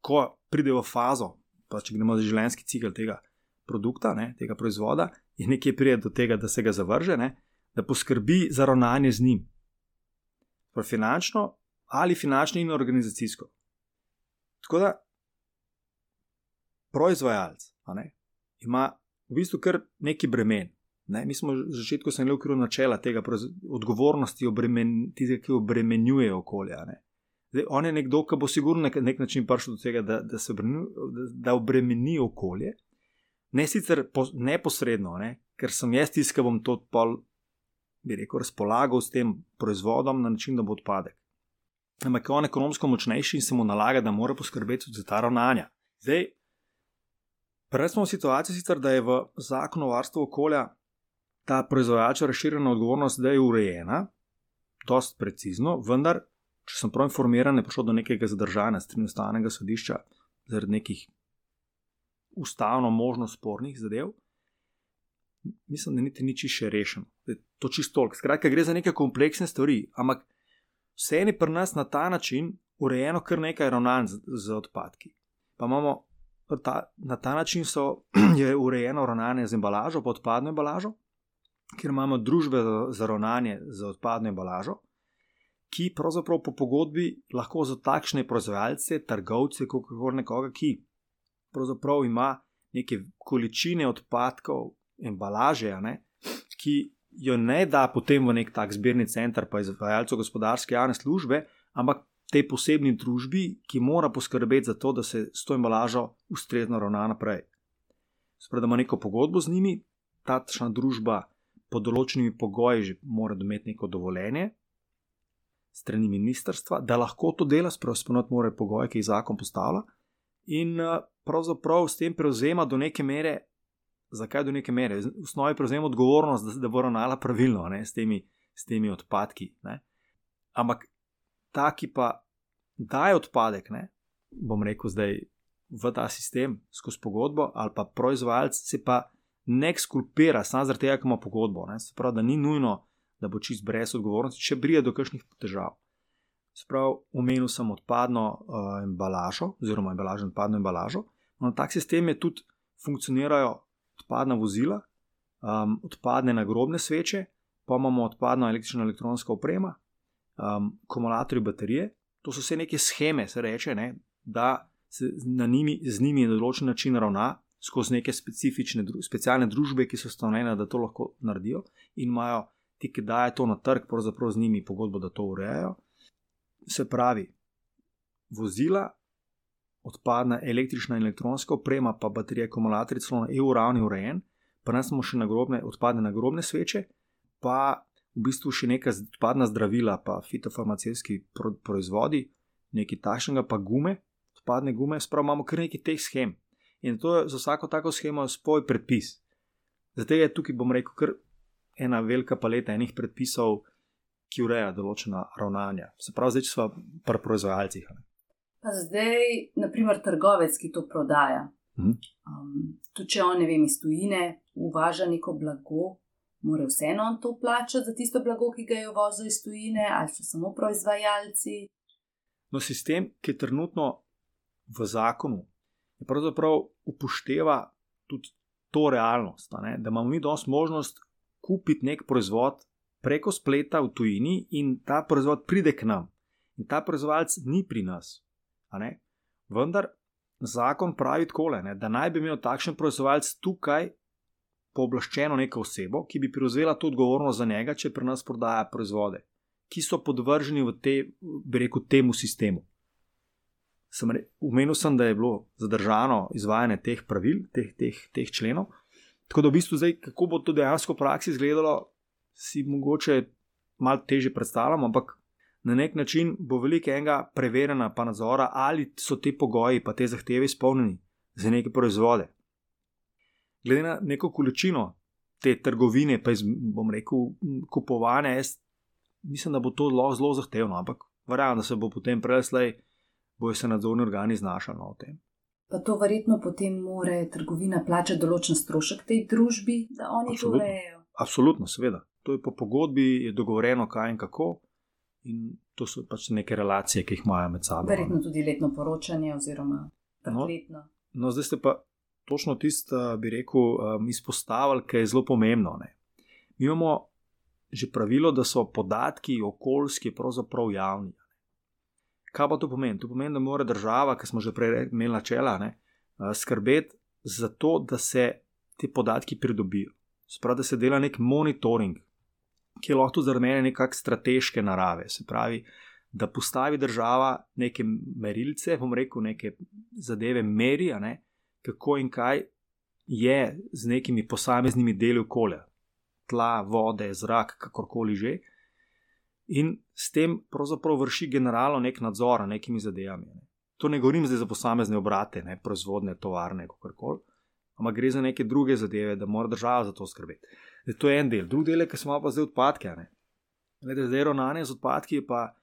ko pride v fazo, pa če gremo za življenjski cikl tega produkta, ne, tega proizvoda, in nekje pride do tega, da se ga zavrže, ne, da poskrbi za ravnanje z njim. Prav finančno ali finančno in organizacijsko. Tako da proizvajalec ne, ima v bistvu kar neki bremen. Ne, mi smo v začetku imeli v okviru načela tega odgovornosti, obremen, tiste, ki obremenjuje okolje. Zdaj, on je nekdo, ki bo sigurno na nek, nek način prišel do tega, da, da se obremeni, da, da obremeni okolje. Ne sicer po, neposredno, ne, ker sem jaz ki bom to pol, bi rekel, razpolagal s tem proizvodom na način, da bo odpadek. Ampak on je ekonomsko močnejši in se mu nalaga, da mora poskrbeti za ta ravnanja. Zdaj, prej smo v situaciji, sicer, da je v zakonu o varstvu okolja ta proizvajalčeva razširjena odgovornost zdaj urejena, dost precizno, vendar, če sem prav informiran, je prišlo do nekega zadržanja strani ustavnega sodišča zaradi nekih ustavno možno spornih zadev. Mislim, da niti ni čisto rešeno. To čisto toliko. Skratka, gre za neke kompleksne stvari, ampak vse je pri nas na ta način urejeno kar nekaj ravnanj z, z odpadki. Pa imamo ta, na ta način so, [CLEARS THROAT] je urejeno ravnanje z embalažo, pa odpadno embalažo, kjer imamo družbe za ravnanje z odpadno embalažo, ki pravzaprav po pogodbi lahko za takšne proizvajalce, trgovce, kot koli nekoga, ki pravzaprav ima neke količine odpadkov, embalaže, ne, ki jo ne da potem v nek tak zbirni center, pa izvajalcev gospodarske javne službe, ampak tej posebni družbi, ki mora poskrbeti za to, da se s to embalažo ustrezno ravna naprej. Spredamo neko pogodbo z njimi, ta družba pod določenimi pogoji že mora imeti neko dovoljenje strani ministrstva, da lahko to dela, sprožiti mora pogoje, ki jih zakon postavlja, in uh, pravzaprav s tem prevzema do neke mere. Zakaj do neke mere? V osnovi prevzema odgovornost, da, da bo ravnala pravilno ne, s, temi, s temi odpadki. Ne. Ampak ta, ki pa daje odpadek, ne, bom rekel zdaj v ta sistem skozi pogodbo, ali pa proizvajalec se pa ne skulpira, samo zaradi tega, ker ima pogodbo. Ne. Se pravi, da ni nujno, da bo čist brez odgovornosti, če brije do kakšnih težav. Sprav, omenil sem odpadno uh, embalažo, oziroma embalažo, odpadno embalažo. No, tak sistem je tudi funkcionirajo odpadna vozila, um, odpadne nagrobne sveče, pa imamo odpadno električno elektronsko opremo, um, akumulatorje, baterije. To so vse neke scheme, se reče, ne, da se njimi, z njimi na določen način ravna skozi neke specifične, specialne družbe, ki so ustanovljene, da to lahko naredijo in imajo ti, ki dajo to na trg, pravzaprav z njimi pogodbo, da to urejajo. Se pravi, vozila, odpadna električna in elektronska oprema, pa baterije, akumulatorji, celo na EU ravni urejen, pa ne samo še nagrobne, odpadne nagrobne sveče, pa v bistvu še neka odpadna zdravila, pa fitofarmacijski pro, proizvodi, nekaj takšnega, pa gume, odpadne gume, spravo imamo kar nekaj teh schem. In to je za vsako tako schemo svoj predpis. Zato je tukaj, bom rekel, kar ena velika paleta enih predpisov ki ureja določena ravnanja. Se pravi, zdaj smo pri proizvajalcih. Pa zdaj, naprimer, trgovec, ki to prodaja. Mhm. Um, tudi če on, ne vem, iz tujine uvaža neko blago, mora vseeno on to plačati za tisto blago, ki ga je uvozil iz tujine, ali so samo proizvajalci. No, sistem, ki je trenutno v zakonu, je pravzaprav upošteva tudi to realnost, da imamo mi dosti možnost kupiti nek proizvod preko spleta v tujini in ta proizvod pride k nam. In ta proizvajalec ni pri nas. Vendar zakon pravi tako, da naj bi imel takšen proizvajalec tukaj pooblaščeno neko osebo, ki bi prevzela to odgovornost za njega, če pri nas prodaja proizvode, ki so podvrženi v te, bi rekel, temu sistemu. Sem re, umenil sem, da je bilo zadržano izvajanje teh pravil, teh, teh, teh členov. Tako da v bistvu zdaj, kako bo to dejansko v praksi izgledalo, si mogoče malo teže predstavljam, ampak na nek način bo veliko enega preverjena pa nadzora, ali so ti pogoji pa te zahteve izpolnjeni za neke proizvode. Glede na neko količino te trgovine, pa bom rekel, kupovane, jaz mislim, da bo to zelo zahtevno, ampak verjamem, da se bo potem preslej, bojo se nadzorni organi znašali na no, tem. Pa to verjetno potem more trgovina plačati določen strošek tej družbi, da oni to urejejo. Absolutno, seveda to je po pogodbi, je dogovorjeno, kaj in kako. In to so pač neke relacije, ki jih imajo med sabo. Verjetno tudi letno poročanje, oziroma no, letno. No, zdaj ste pa točno tisto, bi rekel, um, izpostavili, kar je zelo pomembno. Ne. Mi imamo že pravilo, da so podatki okoljski pravzaprav javni. Kaj pa to pomeni? To pomeni, da mora država, ki smo že prej imeli načela, ne, uh, skrbeti za to, da se ti podatki pridobijo. Sprav, da se dela nek monitoring ki je lahko za mene nekakšne strateške narave. Se pravi, da postavi država neke merilce, bom rekel, neke zadeve meri, ne, kako in kaj je z nekimi posameznimi deli okolja, tla, vode, zrak, kakorkoli že. In s tem pravzaprav vrši generalno nek nadzor nad nekimi zadevami. Ne. To ne govorim zdaj za posamezne obrate, ne proizvodne, tovarne, kako koli, ampak gre za neke druge zadeve, da mora država za to skrbeti. Zdaj, to je en del, drugi del je, ki smo pa zdaj odpadke. Glede, zdaj ravnanje z odpadki je pa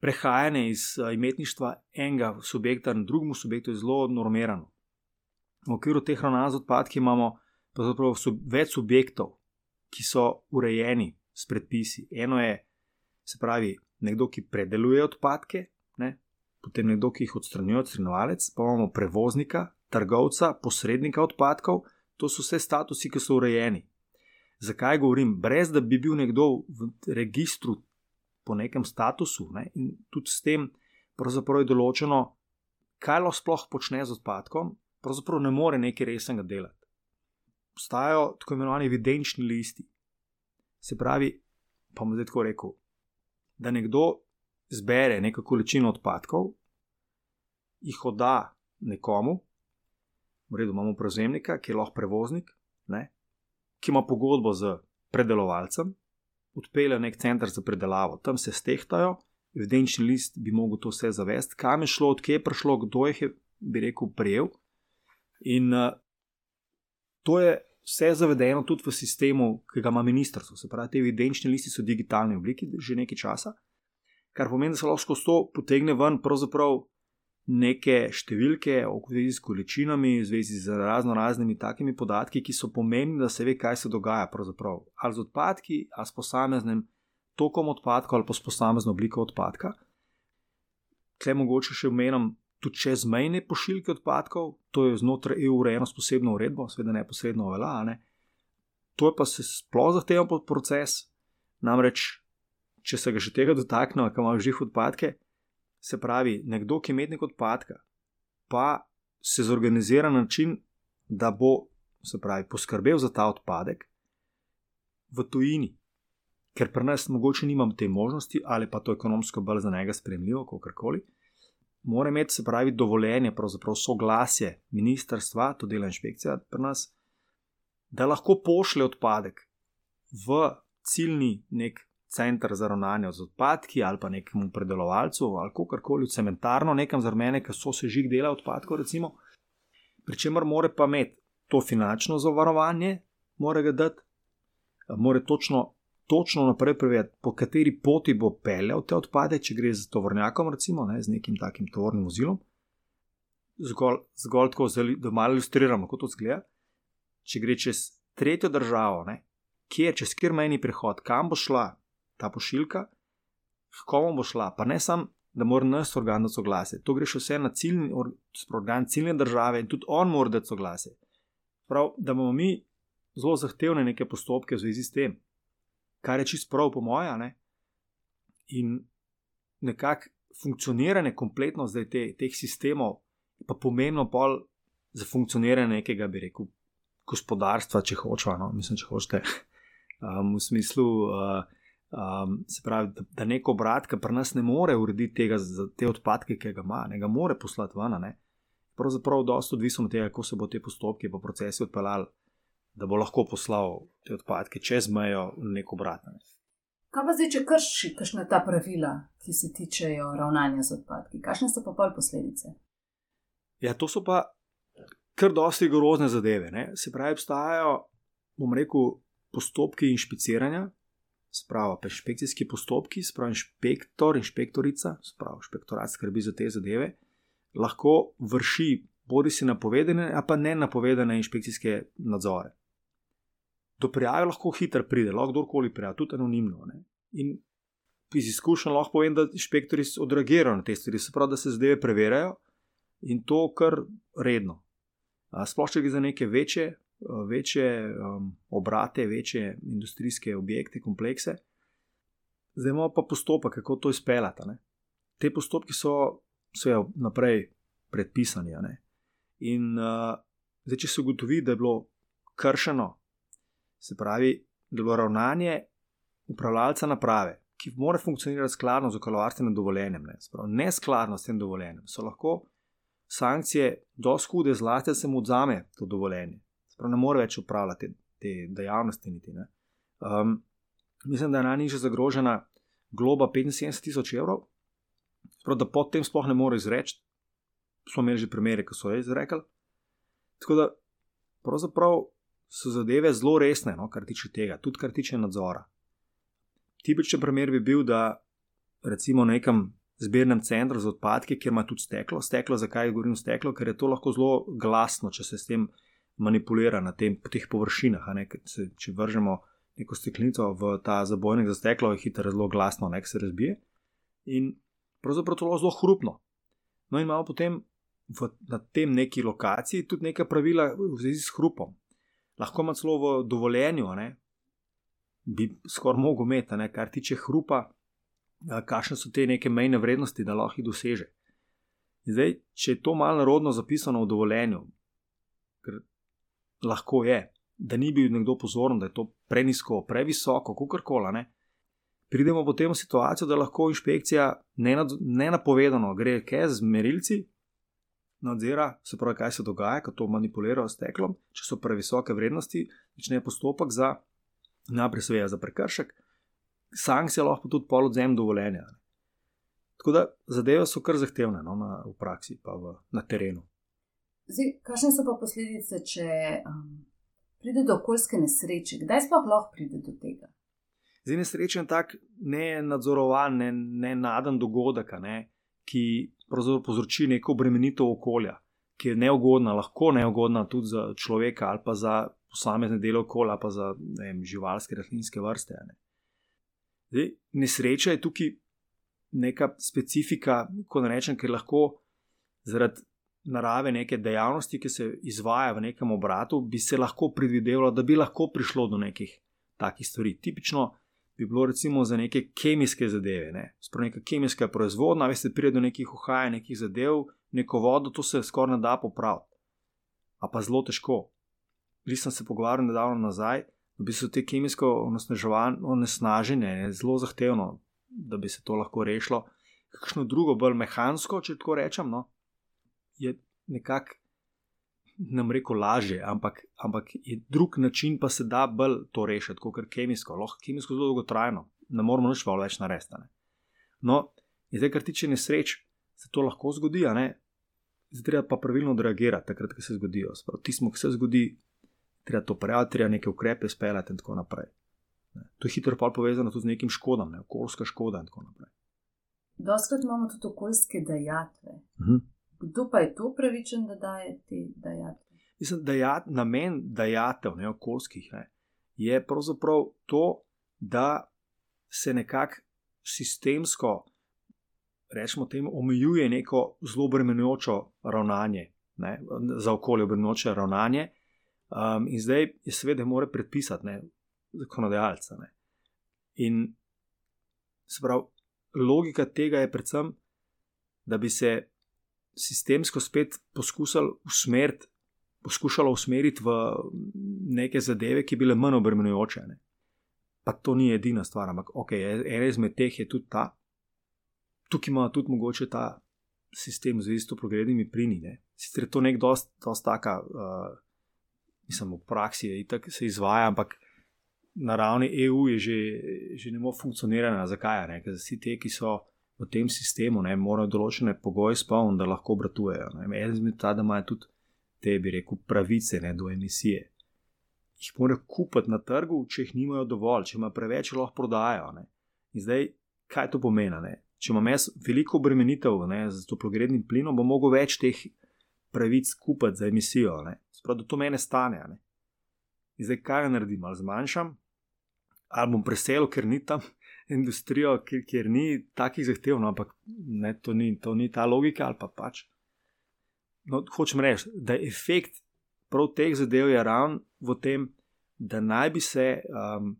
prehajanje iz uh, imetništva enega subjekta na drugemu subjektu zelo normirano. V okviru teh ravnanj z odpadki imamo sub, več subjektov, ki so urejeni s predpisi. Eno je, se pravi, nekdo, ki predeluje odpadke, ne? potem nekdo, ki jih odstranjuje, odstranjevalec, pa imamo prevoznika, trgovca, posrednika odpadkov. To so vse statusi, ki so urejeni. Zakaj govorim? Brez da bi bil nekdo v registru po nekem statusu ne? in tudi s tem pravzaprav je določeno, kaj lahko sploh počne z odpadkom, pravzaprav ne more nekaj resnega delati. Obstajajo tako imenovani evidenčni listi. Se pravi, pa bom zdaj tako rekel, da nekdo zbere neko količino odpadkov, jih odda nekomu, v redu imamo prevzemnika, ki je lahko prevoznik, ne? ki ima pogodbo z predelovalcem, odpeljejo nek center za predelavo, tam se stehtajo, evidenčni list bi mogel to vse zavesti, kam je šlo, odkje je prišlo, kdo jih je, bi rekel, prejel. In uh, to je vse zavedeno tudi v sistemu, ki ga ima ministrstvo. Se pravi, te evidenčni listi so v digitalni obliki že nekaj časa, kar pomeni, da se lahko s to potegne ven pravzaprav neke številke, v zvezi s količinami, v zvezi z razno raznimi takimi podatki, ki so pomembni, da se ve, kaj se dogaja, ali z odpadki, ali s posameznim tokom odpadka, ali pa s posamezno obliko odpadka. Tle mogoče še omenim tudi čezmejne pošiljke odpadkov, to je znotraj EU urejeno s posebno uredbo, seveda neposredno velja. Ne? To je pa se sploh zahteven proces, namreč, če se ga že tega dotaknemo, kam imaš žih odpadke, se pravi, nekdo, ki je imetnik odpadka, pa se zorganizira na način, da bo pravi, poskrbel za ta odpadek v tujini, ker pri nas mogoče nimam te možnosti, ali pa to ekonomsko bolj za njega sprejemljivo, kako koli. Mora imeti, se pravi, dovoljenje, pravzaprav soglasje ministrstva, to dela inšpekcija pri nas, da lahko pošle odpadek v ciljni nek center za ravnanje z odpadki ali pa nekemu predelovalcu ali kako koli, cementarno, nekam za mene, ki so se žig dela odpadkov, recimo. Pričemer, mora pa imeti to finančno zavarovanje, mora ga dati, mora točno, točno naprej preveriti, po kateri poti bo peljal te odpade, če gre z tovornjakom, recimo, ne, z nekim takim tovornim vozilom. Zgolj, zgolj tako, da malo ilustriramo, kako to zgleda. Če gre čez tretjo državo, ne, kje, čez kjer meni prihod, kam bo šla, ta pošiljka, kako bo šla, pa ne samo, da mora nas organ dati soglasje, to greš vse na ciljni organ ciljne države in tudi on mora dati soglasje. Prav, da imamo mi zelo zahtevne neke postopke v zvezi s tem, kar je čist prav, po moja, ne? in nekako funkcioniranje kompletno zdaj te, teh sistemov, pa pomembno pol za funkcioniranje nekega, bi rekel, gospodarstva, če hočemo, no? mislim, če hočete, [LAUGHS] um, v smislu. Uh, Um, se pravi, da, da neko obrat, ki pri nas ne more urediti tega za te odpadke, ki ga ima, ne ga more poslati ven. Pravzaprav je dosto odvisno od tega, kako se bo te postopke in procesi odpeljali, da bo lahko poslal te odpadke čez mejo v neko obrat. Ne. Kaj pa zdaj, če krši kakšne ta pravila, ki se tičejo ravnanja z odpadki? Kakšne so pa pol posledice? Ja, to so pa kar dosti grozne zadeve. Ne. Se pravi, obstajajo, bom rekel, postopki inšpiciranja spravo, inšpekcijski postopki, spravo inšpektor, inšpektorica, spravo inšpektorat skrbi za te zadeve, lahko vrši bodi si napovedane, a pa ne napovedane inšpekcijske nadzore. Do prijave lahko hitro pride, lahko kdorkoli prijavi, tudi anonimno. Ne? In iz izkušenj lahko povem, da inšpektori odreagirajo na te stvari, se pravi, da se zadeve preverjajo in to kar redno. Splošno, če gre za neke večje večje um, obrate, večje industrijske objekte, komplekse. Zdaj imamo pa postopek, kako to izpeljati. Te postopki so vse naprej predpisani. In uh, zdaj, če se ugotovi, da je bilo kršeno, se pravi, da je bilo ravnanje upravljalca naprave, ki mora funkcionirati skladno z okoljevarstvenim dovoljenjem, ne, ne skladno s tem dovoljenjem, so lahko sankcije dosti hude, zlasti, se mu odzame to dovoljenje. Prav ne more več upravljati te dejavnosti. Niti, um, mislim, da je najnižja zagrožena globa 75 tisoč evrov, prav da potem sploh ne more izreči. Smo imeli že primere, ki so jo izrekli. Tako da pravzaprav so zadeve zelo resne, no, kar tiče tega, tudi kar tiče nadzora. Tipičen primer bi bil, da recimo v nekem zbirnem centru za odpadke, kjer ima tudi steklo. Steklo, zakaj govorim steklo? Ker je to lahko zelo glasno, če se s tem manipulira na tem, teh površinah. Se, če vržemo neko steklenico v ta zabojnik za steklo, je hitro zelo glasno, nek se razbije. In pravzaprav to je zelo hrupno. No, in imamo potem v, na tem neki lokaciji tudi neka pravila v zvezi s hrupom. Lahko ima celo v dovoljenju, ne, bi skoraj mogel imeti, ne, kar tiče hrupa, kakšne so te neke mejne vrednosti, da lahko jih doseže. Zdaj, če je to malo narodno zapisano v dovoljenju, ker lahko je, da ni bil nekdo pozoren, da je to prenisko, previsoko, kako koli. Pridemo potem v situacijo, da lahko inšpekcija nenapovedano gre kaj z merilci, nadzira, se pravi, kaj se dogaja, ko to manipulirajo s teklom, če so previsoke vrednosti, začne postopek za najprej seveda za prekršek, sankcije lahko tudi pol odzem dovoljenja. Ne. Tako da zadeve so kar zahtevne no, na, v praksi, pa v, na terenu. Zdaj, kakšne so pa posledice, če um, pride do okoljske nesreče? Kdaj sploh lahko pride do tega? Zdaj, nesrečen je tak nenadzorovan, ne, nenaden dogodek, ne, ki povzroči neko obremenitev okolja, ki je neugodna, lahko neugodna tudi za človeka ali pa za posamezne dele okolja, pa za vem, živalske, rastlinske vrste. Ne. Zdaj, nesreča je tukaj neka specifika, ko ne rečem, ker lahko zaradi narave neke dejavnosti, ki se izvaja v nekem obratu, bi se lahko predvidevalo, da bi lahko prišlo do nekih takih stvari. Tipično bi bilo recimo za neke kemijske zadeve, ne? sploh neka kemijska proizvodnja, veste, pride do nekih uhajanj, nekih zadev, neko vodo, to se skoraj ne da popraviti. A pa zelo težko. Že sem se pogovarjal nedavno nazaj, da bi se te kemijsko onesnaženje zelo zahtevno, da bi se to lahko rešilo. Kakšno drugo, bolj mehansko, če tako rečem, no, je nekako, nam reko, lažje, ampak, ampak je drug način, pa se da bolj to rešiti, kot kemijsko. Lahko kemijsko zelo dolgotrajno, ne moramo nič več narediti. No, in zdaj, kar tiče nesreč, se to lahko zgodi, zdaj treba pa pravilno odreagirati, takrat, ko se zgodijo. Tisto, ki se zgodi, treba to prijaviti, treba neke ukrepe speljati in tako naprej. To je hitro pa povezano tudi z nekim škodom, ne? okoljska škoda in tako naprej. Doskrat imamo tudi okoljske dejatve. Uh mhm. -huh. Kdo pa je to pravičen, da daje te dejatve? Mislim, da je namen dejatev, ne okoljskih, ne, je pravzaprav to, da se nekako sistemsko, rečemo temu, omejuje neko zelo bremenujoče ravnanje, ne, za okolje bremenujoče ravnanje. Um, in zdaj je seveda, mora predpisati, ne, zakonodajalca. Ne. In pravi, logika tega je predvsem, da bi se sistemsko spet poskušali usmeriti, poskušalo usmeriti v neke zadeve, ki bi bile manj obremenjujoče. Ne. Pa to ni edina stvar, ampak okay, ena izmed teh je tudi ta. Tukaj ima tudi mogoče ta sistem z isto progrednimi plini. Sicer je to nek dost, dost taka, uh, mislim, v praksi je itak se izvaja, ampak na ravni EU je že, že ne more funkcionirati. Zakaj? Ker vsi ti, ki so v tem sistemu, ne, morajo določene pogoje spolniti, da lahko obratujejo. En izmed ta, da imajo tudi te, bi rekel, pravice ne, do emisije. Jih morajo kupiti na trgu, če jih nimajo dovolj, če ima preveč, lahko prodajajo. Ne. In zdaj, kaj to pomeni? Ne? Če imam jaz veliko obremenitev z toplogrednim plinom, bom mogel več teh pravic kupiti za emisijo. Sprav, da to mene stane. In zdaj, kaj naredim? Ali zmanjšam, ali bom preselil, ker ni tam industrijo, kjer, kjer ni takih zahtev, no, ampak ne, to, ni, to ni ta logika ali pa pač. No, hočem reči, da je efekt prav teh zadev je ravno v tem, da naj bi se um,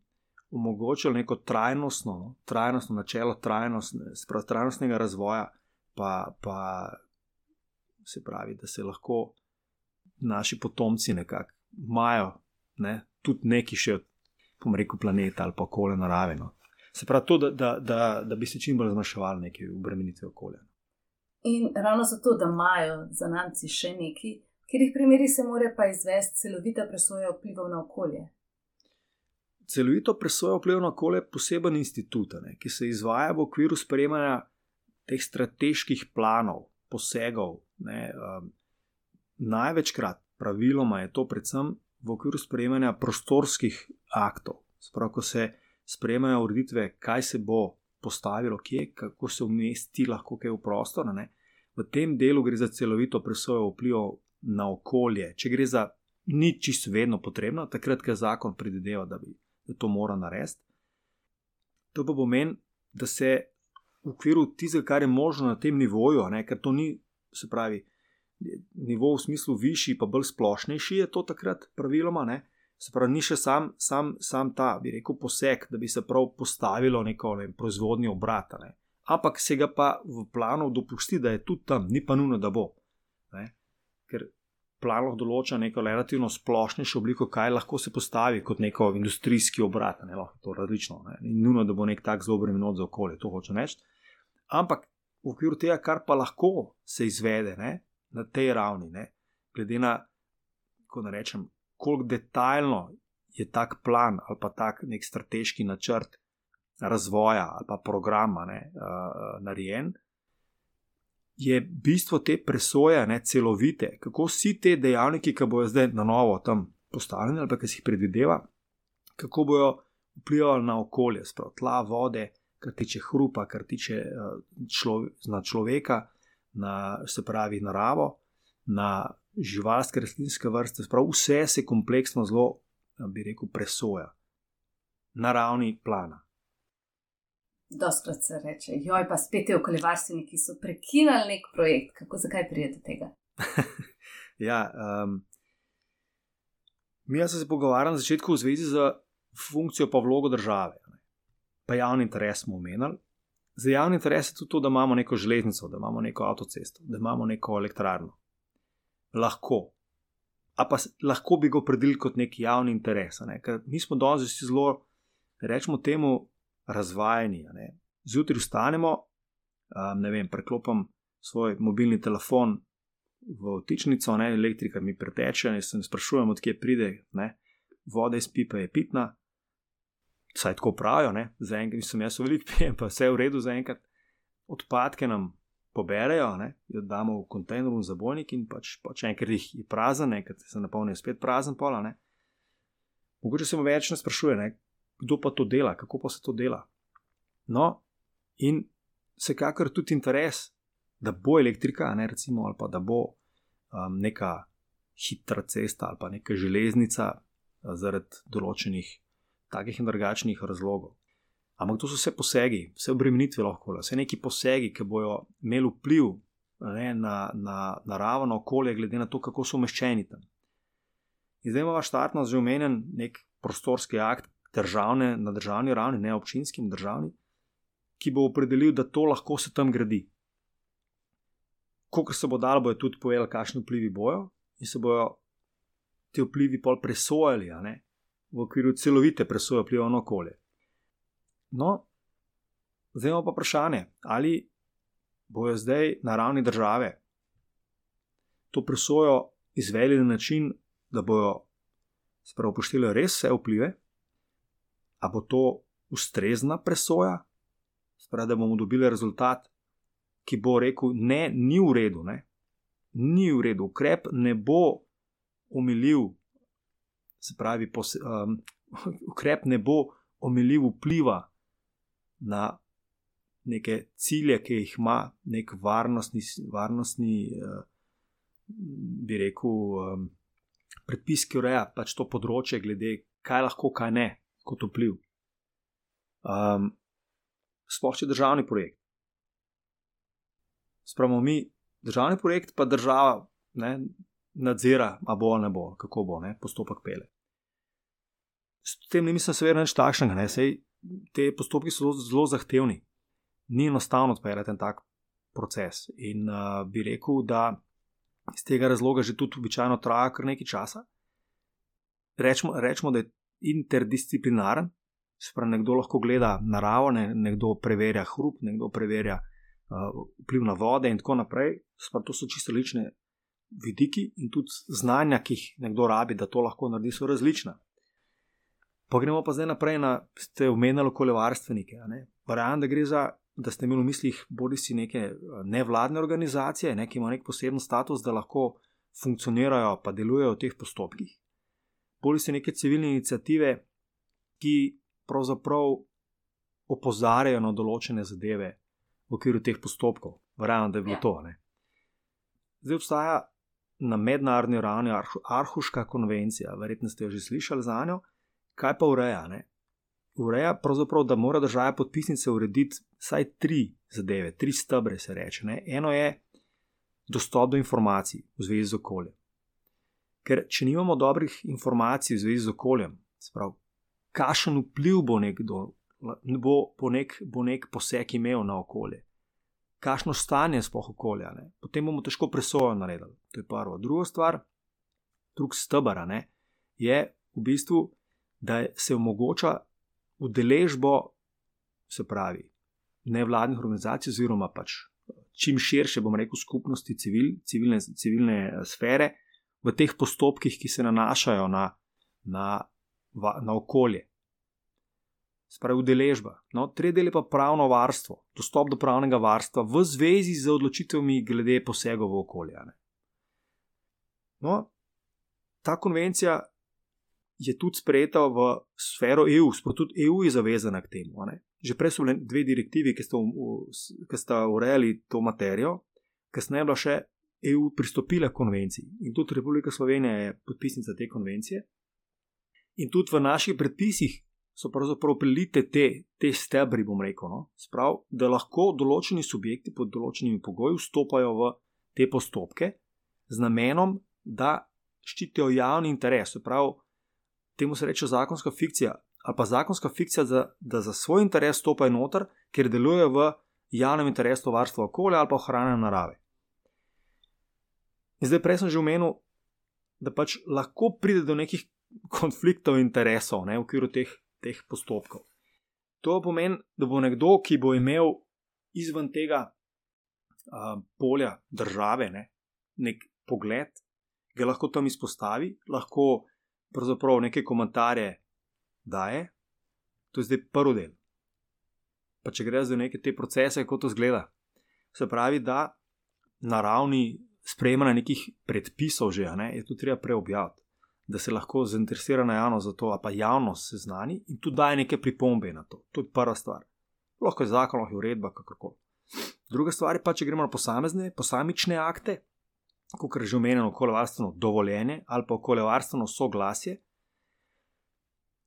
omogočilo neko trajnostno, no, trajnostno načelo trajnostne, trajnostnega razvoja, pa, pa se pravi, da se lahko naši potomci nekako imajo ne, tudi neki še, pom rekel, planeta ali pa okolje narave. No. Se pravi, to, da, da, da, da bi se čim bolj zmanjševali neke obremenitve okolja. In ravno zato, da imajo za nami še neki, kjer jih primeri se mora pa izvesti celovita presoja vplivov na okolje. Celovito presojo vplivov na okolje je poseben institut, ne, ki se izvaja v okviru sprejemanja teh strateških planov, posegov. Ne, um, največkrat, praviloma, je to predvsem v okviru sprejemanja prostorskih aktov. Sprav, ko se sprejemajo ureditve, kaj se bo postavilo, kje, kako se umesti lahko kaj v prostor. Ne? V tem delu gre za celovito presojo vplivov na okolje. Če gre za ni čisto vedno potrebno, takrat, ko zakon predvideva, da bi da to mora narediti. To pa pomeni, da se v okviru tistega, kar je možno na tem nivoju, ne, ker to ni, se pravi, nivo v smislu višji, pa bolj splošnejši, je to takrat praviloma, ne, Se pravi, ni še sam, sam, sam ta, bi rekel, poseg, da bi se prav postavilo neko ne, proizvodnjo obrata. Ne. Ampak se ga pa v planu dopusti, da je tudi tam, ni pa nujno, da bo. Ne. Ker plan lahko določa neko relativno splošnejšo obliko, kaj lahko se postavi kot neko industrijski obrat. Ne, lahko to različno. Ne. Ni nujno, da bo nek tak zelo bremenot za okolje, to hoče reči. Ampak v okviru tega, kar pa lahko se izvede ne, na tej ravni, ne, glede na, kako rečem, koliko detaljno je tak plan ali pa tak nek strateški načrt razvoja ali pa programa ne, uh, narejen, je bistvo te presoje, ne, celovite, kako vsi te dejavniki, ki bojo zdaj na novo tam postavljeni ali pa ki si jih predvideva, kako bojo vplivali na okolje, sprav tla, vode, kar tiče hrupa, kar tiče uh, člove, na človeka, na se pravi naravo, na živalske rastlinske vrste, sprav vse se kompleksno zelo, bi rekel, presoja na ravni plana. Doskrat se reče, joj, pa spet je okoljevarstveniki, ki so prekinili nek projekt. Kako, zakaj prijete tega? [LAUGHS] ja, um, mi smo se pogovarjali na začetku v zvezi z funkcijo pa vlogo države. Ne. Pa javni interes smo omenjali. Za javni interes je tudi to, da imamo neko železnico, da imamo neko avtocesto, da imamo neko elektrarno. Lahko. A pa lahko bi ga opredelili kot neki javni interes. Ne. Mi smo danes zelo, rečemo temu, razvajeni. Zjutraj vstanemo, um, ne vem, preklopim svoj mobilni telefon v vtičnico, ne, elektrika mi preteče in se sprašujem, odkje pride, ne, voda iz pipe je pitna. Saj tako pravijo, za enkrat nisem jaz velik pijem, pa vse je v redu za enkrat. Odpadke nam poberejo, ne, jo damo v kontejner v zabojnik in pač, pač enkrat jih je prazen, enkrat se napolnijo spet prazen pola. Ne. Mogoče se mu več ne sprašuje, ne, kdo pa to dela, kako pa se to dela. No, in vsekakor tudi interes, da bo elektrika, ne recimo, ali pa da bo um, neka hitra cesta ali pa neka železnica zaradi določenih takih in drugačnih razlogov. Ampak to so vse posegi, vse obremenitve lahko, vse neki posegi, ki bojo imeli vpliv ne, na, na naravno okolje, glede na to, kako so umeščeni tam. In zdaj imamo štartno že omenjen nek prostorski akt, državne, na državni ravni, ne občinskim državni, ki bo opredelil, da to lahko se tam gradi. Ko se bo dal, bojo tudi povedali, kakšni vplivi bojo in se bojo ti vplivi pol presojali, v okviru celovite presoje vpliva na okolje. No, zdaj imamo pa vprašanje, ali bojo zdaj na ravni države to presojo izvedli na način, da bojo spravo upoštevali res vse vplive, ali bo to ustrezna presoja, spravi, da bomo dobili rezultat, ki bo rekel: Ne, ni v redu, ne? ni v redu, ukrep ne bo omilil, se pravi, pos, um, [LAUGHS] ukrep ne bo omilil vpliva na neke cilje, ki jih ima nek varnostni, varnostni uh, bi rekel, predpis, ki ureja pač to področje, glede kaj lahko, kaj ne kot vpliv. Um, sploh če je državni projekt. Spravimo mi državni projekt, pa država ne, nadzira, a bo ali ne bo, kako bo ne, postopek pele. S tem ne mislim, seveda, nič takšnega. Ne, sej, te postopki so zelo, zahtevni. Ni enostavno odpeljati en tak proces. In uh, bi rekel, da iz tega razloga že tudi običajno traja kar nekaj časa. Rečemo, rečemo da je interdisciplinaren, sprav nekdo lahko gleda naravo, ne, nekdo preverja hrup, nekdo preverja uh, vpliv na vode in tako naprej. Sprav to so čisto različne vidiki in tudi znanja, ki jih nekdo rabi, da to lahko naredi, so različna. Pa gremo pa zdaj naprej na ste omenjali okoljevarstvenike. Verjamem, da gre za. Da ste imeli v mislih bodi si neke nevladne organizacije, ne, ki imajo nek poseben status, da lahko funkcionirajo in delujejo v teh postopkih bolj so neke civilne inicijative, ki pravzaprav opozarjajo na določene zadeve v okviru teh postopkov. Verjamem, da je bilo ja. to. Ne? Zdaj obstaja na mednarodni ravni Arhuška konvencija, verjetno ste jo že slišali za njo. Kaj pa ureja? Ne? Ureja pravzaprav, da mora država podpisnice urediti vsaj tri zadeve, tri stebre se reče. Ne? Eno je dostop do informacij v zvezi z okoljem. Ker če nimamo dobrih informacij v zvezi z okoljem, sprav, kakšen vpliv bo nekdo, bo, bo, nek, bo nek poseg imel na okolje, kakšno stanje sploh okolja, ne? potem bomo težko presojo naredili. To je prvo. Druga stvar, drug stebr, je v bistvu, da se omogoča udeležbo, se pravi, nevladnih organizacij, oziroma pač čim širše, bomo rekel, skupnosti civil, civilne, civilne sfere v teh postopkih, ki se nanašajo na, na na okolje. Spravi udeležba. No, tretji del je pa pravno varstvo, dostop do pravnega varstva v zvezi z odločitvami glede posegov v okolje. Ne. No, ta konvencija je tudi sprejeta v sfero EU, sploh tudi EU je zavezana k temu. Že prej so bile dve direktivi, ki sta, ki sta urejali to materijo, kasneje je bila še EU pristopila k konvenciji in tudi Republika Slovenija je podpisnica te konvencije. In tudi v naših predpisih so pravzaprav prilite te, te stebri, bom rekel, no? Sprav, da lahko določeni subjekti pod določenimi pogoji vstopajo v te postopke z namenom, da ščitijo javni interes. Prav, temu se reče zakonska fikcija, ali pa zakonska fikcija, da, da za svoj interes stopajo noter, ker delujejo v javnem interesu varstva okolja ali pa ohranjanja narave. In zdaj, prej sem že omenil, da pač lahko pride do nekih [LAUGHS] konfliktov interesov ne, v okviru teh, teh postopkov. To pomeni, da bo nekdo, ki bo imel izven tega uh, polja države ne, nek pogled, ga lahko tam izpostavi, lahko pravzaprav neke komentarje daje. To je zdaj prvi del. Pa če gre za neke te procese, kako to zgleda. Se pravi, da na ravni sprejemanja nekih predpisov, že, ne, je to treba preobjaviti, da se lahko zainteresirana javnost za to, pa javnost seznani in tudi daje neke pripombe na to. To je prva stvar. Lahko je zakon, lahko je uredba, kakorkoli. Druga stvar je pa, če gremo na posamezne, posamične akte, kot je že omenjeno, okoljevarstveno dovoljenje ali pa okoljevarstveno soglasje.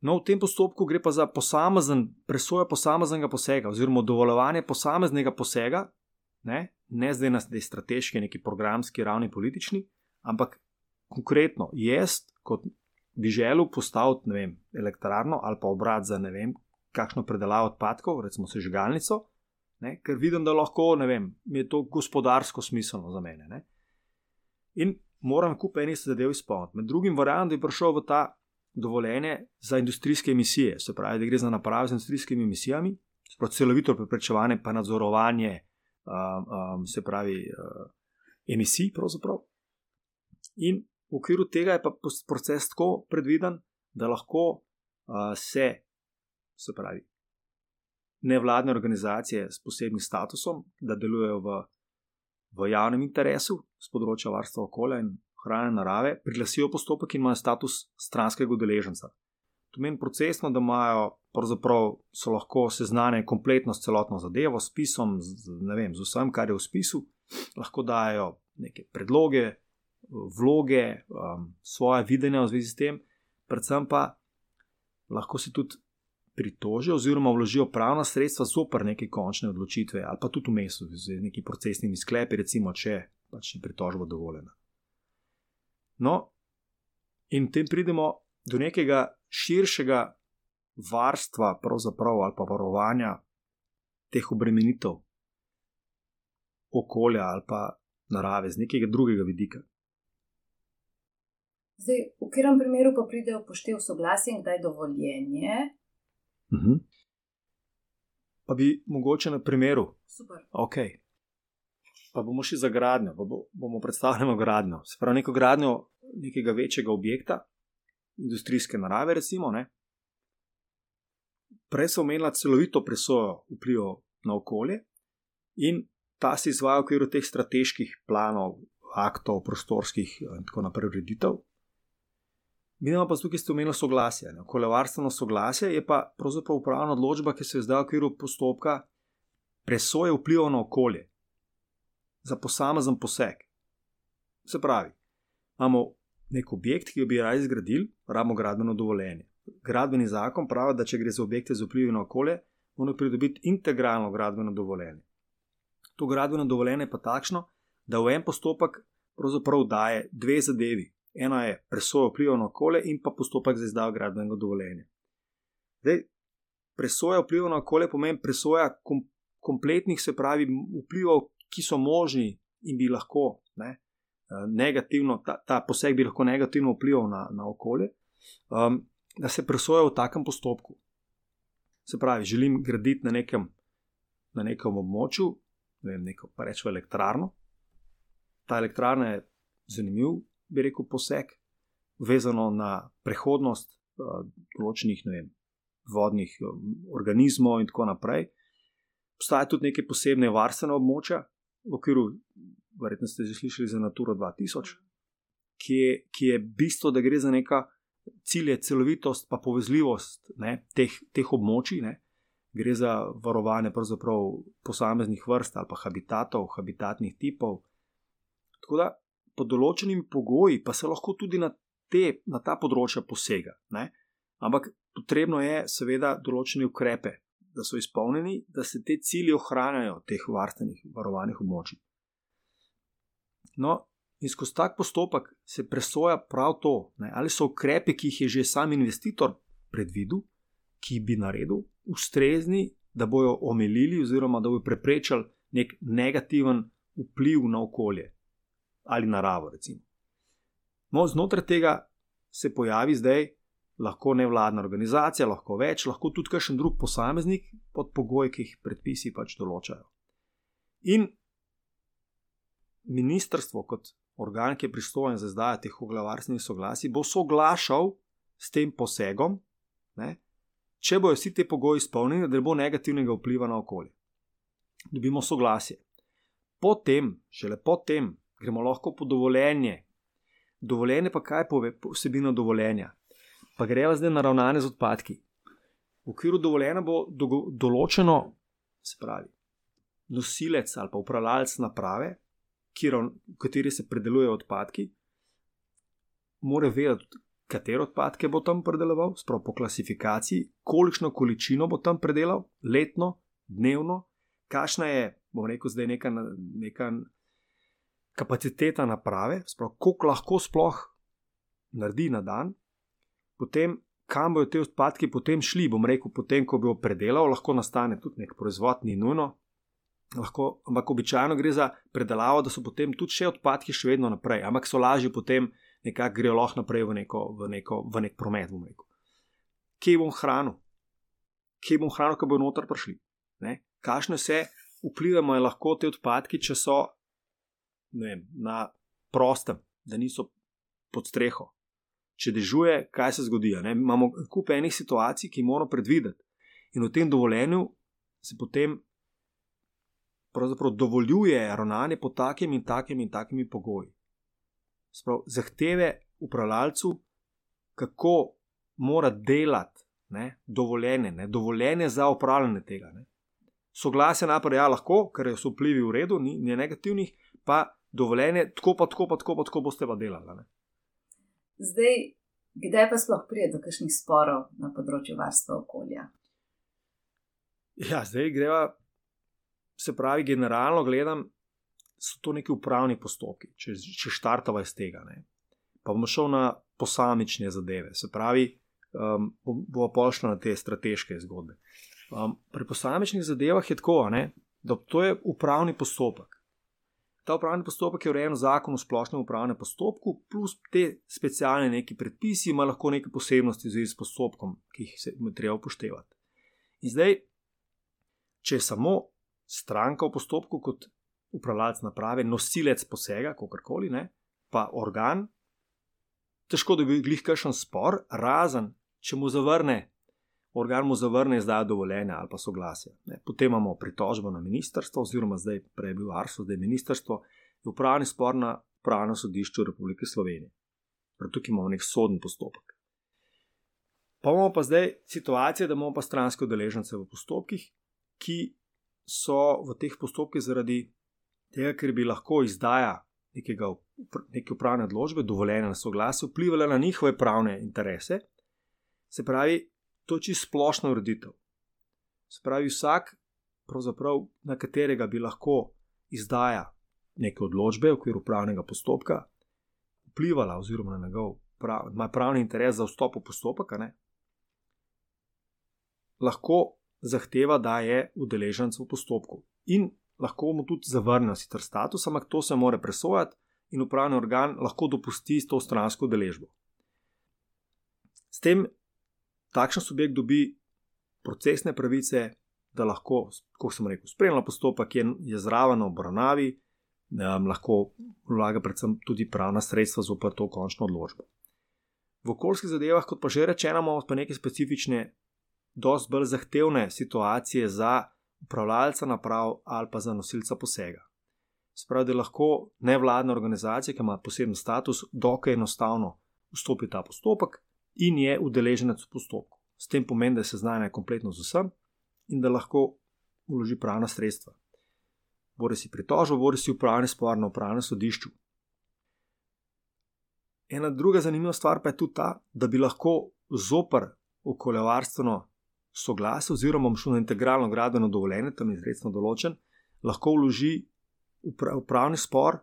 No, v tem postopku gre pa za posamezen, presojo posameznega posega, oziroma dovoljevanje posameznega posega, ne, ne zdaj na tej strateški, neki programski ravni, politični, ampak konkretno, jaz, kot bi želel postaviti vem, elektrarno ali pa obrat za ne vem, kakšno predelavo odpadkov, recimo sežigalnico, ne, ker vidim, da lahko, ne vem, je to gospodarsko smiselno za mene. Ne. In moram kup enih zadev izpolniti. Med drugim, variant je prišel v ta dovoljenje za industrijske emisije, se pravi, da gre za naprave z industrijskimi emisijami, celovito preprečevanje, pa nadzorovanje um, se pravi, uh, emisij. Pravzaprav. In v okviru tega je pa proces tako predviden, da lahko uh, se, se pravi, nevladne organizacije s posebnim statusom, da delujejo v, v javnem interesu z področja varstva okolja in hrane narave, priglasijo postopek in imajo status stranskega udeleženca. To meni procesno, da imajo, pravzaprav so lahko seznane kompletno s celotno zadevo, s pisom, z, vem, z vsem, kar je v spisu, lahko dajo neke predloge, vloge, um, svoje videnje v zvezi s tem, predvsem pa lahko se tudi pritožijo oziroma vložijo pravna sredstva zoper neke končne odločitve ali pa tudi vmes z neki procesnimi sklepi, recimo, če pač je pritožba dovoljena. No, in tem pridemo do nekega širšega varstva, ali pa varovanja teh obremenitev okolja ali pa narave z nekega drugega vidika. Zdaj, v katerem primeru pa pridejo poštev soglasje in kdaj dovoljenje? Uh mhm. -huh. Pa bi mogoče na primeru. Super. Ok. Pa bomo šli za gradnjo, pa bomo predstavljali gradnjo. Se pravi, neko gradnjo nekega večjega objekta, industrijske narave, recimo. Ne? Prej so imeli celovito presojo vplivov na okolje in ta se izvaja v okviru teh strateških planov, aktov, prostorskih in tako naprej, ureditev. Mi imamo pa tukaj ste omenili soglasje. Okoljevarstveno soglasje je pa pravzaprav upravna odločba, ki se zdaj v okviru postopka presoje vplivov na okolje za posamezen poseg. Se pravi, imamo nek objekt, ki bi raje zgradili, rabimo gradbeno dovoljenje. Gradbeni zakon pravi, da če gre za objekte z vplivom na okolje, moramo pridobiti integralno gradbeno dovoljenje. To gradbeno dovoljenje je pa takšno, da v en postopek pravzaprav daje dve zadevi. Ena je presoja vpliva na okolje in pa postopek za izdajo gradbenega dovoljenja. Zdaj, presoja vpliva na okolje pomeni presoja kom kompletnih, se pravi, vplivov, ki so možni in bi lahko ne, Eh, negativno, ta, ta poseg bi lahko negativno vplival na, na okolje, um, da se presoja v takem postopku. Se pravi, želim graditi na nekem, na nekem območju, ne vem, neko, pa rečemo elektrarno. Ta elektrarna je zanimiv, bi rekel, poseg, vezano na prehodnost določenih vem, vodnih organizmov in tako naprej. Obstaja tudi neke posebne varstvene območja, v okviru, verjetno ste že slišali za Naturo 2000, ki je, ki je bistvo, da gre za neka cilje, celovitost, pa povezljivost ne, teh, teh območij. Ne. Gre za varovanje posameznih vrst ali pa habitatov, habitatnih tipov. Tako da pod določenimi pogoji pa se lahko tudi na, te, na ta področja posega. Ne. Ampak potrebno je, seveda, določene ukrepe, da so izpolnjeni, da se te cilje ohranjajo, teh varstvenih, varovanih območij. No, in skozi tak postopek se presoja prav to, ne, ali so ukrepi, ki jih je že sam investitor predvidel, ki bi naredil, ustrezni, da bojo omilili oziroma da bojo preprečili nek negativen vpliv na okolje ali naravo. No, znotraj tega se pojavi zdaj lahko nevladna organizacija, lahko več, lahko tudi kakšen drug posameznik pod pogoji, ki jih predpisi pač določajo. In ministrstvo, kot organ, ki je pristojen za izdajo teh oglavarstvenih soglasij, bo soglašal s tem posegom, ne, če bojo vsi ti pogoji izpolnjeni, da ne bo negativnega vpliva na okolje. Dobimo soglasje. Potem, šele potem, gremo lahko po dovoljenje. Dovoljenje pa kaj pove vsebino dovoljenja? pa greva zdaj na ravnanje z odpadki. V okviru dovoljena bo določeno, se pravi, nosilec ali pa upravljalec naprave, v kateri se predelujejo odpadki, mora vedeti, katere odpadke bo tam predeloval, sprav po klasifikaciji, kolikšno količino bo tam predelal, letno, dnevno, kakšna je, bom rekel, zdaj neka, neka kapaciteta naprave, sprav koliko lahko sploh naredi na dan, potem kam bodo te odpadki potem šli. Bom rekel, potem, ko bo predelal, lahko nastane tudi nek proizvod, ni nujno. Lahko, ampak običajno gre za predelavo, da so potem tudi še odpadki še vedno naprej, ampak so lažje potem nekako grejo lahko naprej v, neko, v, neko, v nek promet. Kje bom hranil, kje bom hranil, ko bodo noter prišli. Kakšne vse vplivamo je lahko te odpadki, če so vem, na prostem, da niso pod streho če dežuje, kaj se zgodi. Imamo kup enih situacij, ki moramo predvideti. In v tem dovoljenju se potem dovoljuje ravnanje po takem in takem in takimi pogoji. Sprav, zahteve upravljalcu, kako mora delati, ne, dovoljene, ne, dovoljene za upravljanje tega. Ne. Soglasje naprej, ja, lahko, ker so vplivi v redu, ni, ni negativnih, pa dovoljene, tako pa tako, pa tako, pa tako boste pa delali. Ne. Zdaj, kdaj pa sploh pride do kakšnih sporov na področju varstva okolja? Ja, zdaj greva, se pravi, generalno gledam, so to neki upravni postopki, če, če štartava iz tega. Ne. Pa bomo šel na posamične zadeve, se pravi, um, bomo pošli na te strateške zgodbe. Um, pri posamičnih zadevah je tako, ne, da to je upravni postopek. Ta upravni postopek je urejen v zakonu o splošnem upravnem postopku, plus te specialne neki predpisi, ima lahko neke posebnosti v zvezi s postopkom, ki jih se treba upoštevati. In zdaj, če je samo stranka v postopku kot upravljalec naprave, nosilec posega, kakorkoli, ne, pa organ, težko da bi bil glih kakšen spor, razen če mu zavrne organ mu zavrne izdajo dovoljenja ali pa soglasja. Ne. Potem imamo pritožbo na ministrstvo, oziroma zdaj prej bil Arso, zdaj ministrstvo, je upravni spor na pravnem sodišču Republike Slovenije. Prav tukaj imamo nek soden postopek. Pa imamo pa zdaj situacijo, da imamo pa stranske udeležence v postopkih, ki so v teh postopkih zaradi tega, ker bi lahko izdaja nekega, neke upravne odločbe, dovoljene na soglasje, vplivali na njihove pravne interese. Se pravi, to je čisto splošna ureditev. Spravi vsak, na katerega bi lahko izdaja neke odločbe v okviru pravnega postopka, vplivala oziroma na njegov prav, pravni interes za vstop v postopek, ne, lahko zahteva, da je udeleženc v postopku. In lahko mu tudi zavrne sicer status, ampak to se mora presojati in upravni organ lahko dopusti to stransko udeležbo. S tem takšen subjekt dobi procesne pravice, da lahko, kot sem rekel, spremlja postopek, ki je zraven obravnavi, um, lahko vlaga predvsem tudi pravna sredstva za to končno odločbo. V okoljskih zadevah, kot pa že rečeno, imamo pa neke specifične, dosti bolj zahtevne situacije za upravljalca naprav ali pa za nosilca posega. Spravi, da lahko nevladna organizacija, ki ima poseben status, dokaj enostavno vstopi v ta postopek in je udeleženec v postopku. S tem pomeni, da se znane kompletno z vsem in da lahko vloži pravna sredstva. Bori si pritožbo, bori si upravni spor na upravnem sodišču. Ena druga zanimiva stvar pa je tudi ta, da bi lahko zopr okoljevarstveno soglasje, oziroma šlo na integralno gradbeno dovoljenje, tam je izredno določen, lahko vloži upravni spor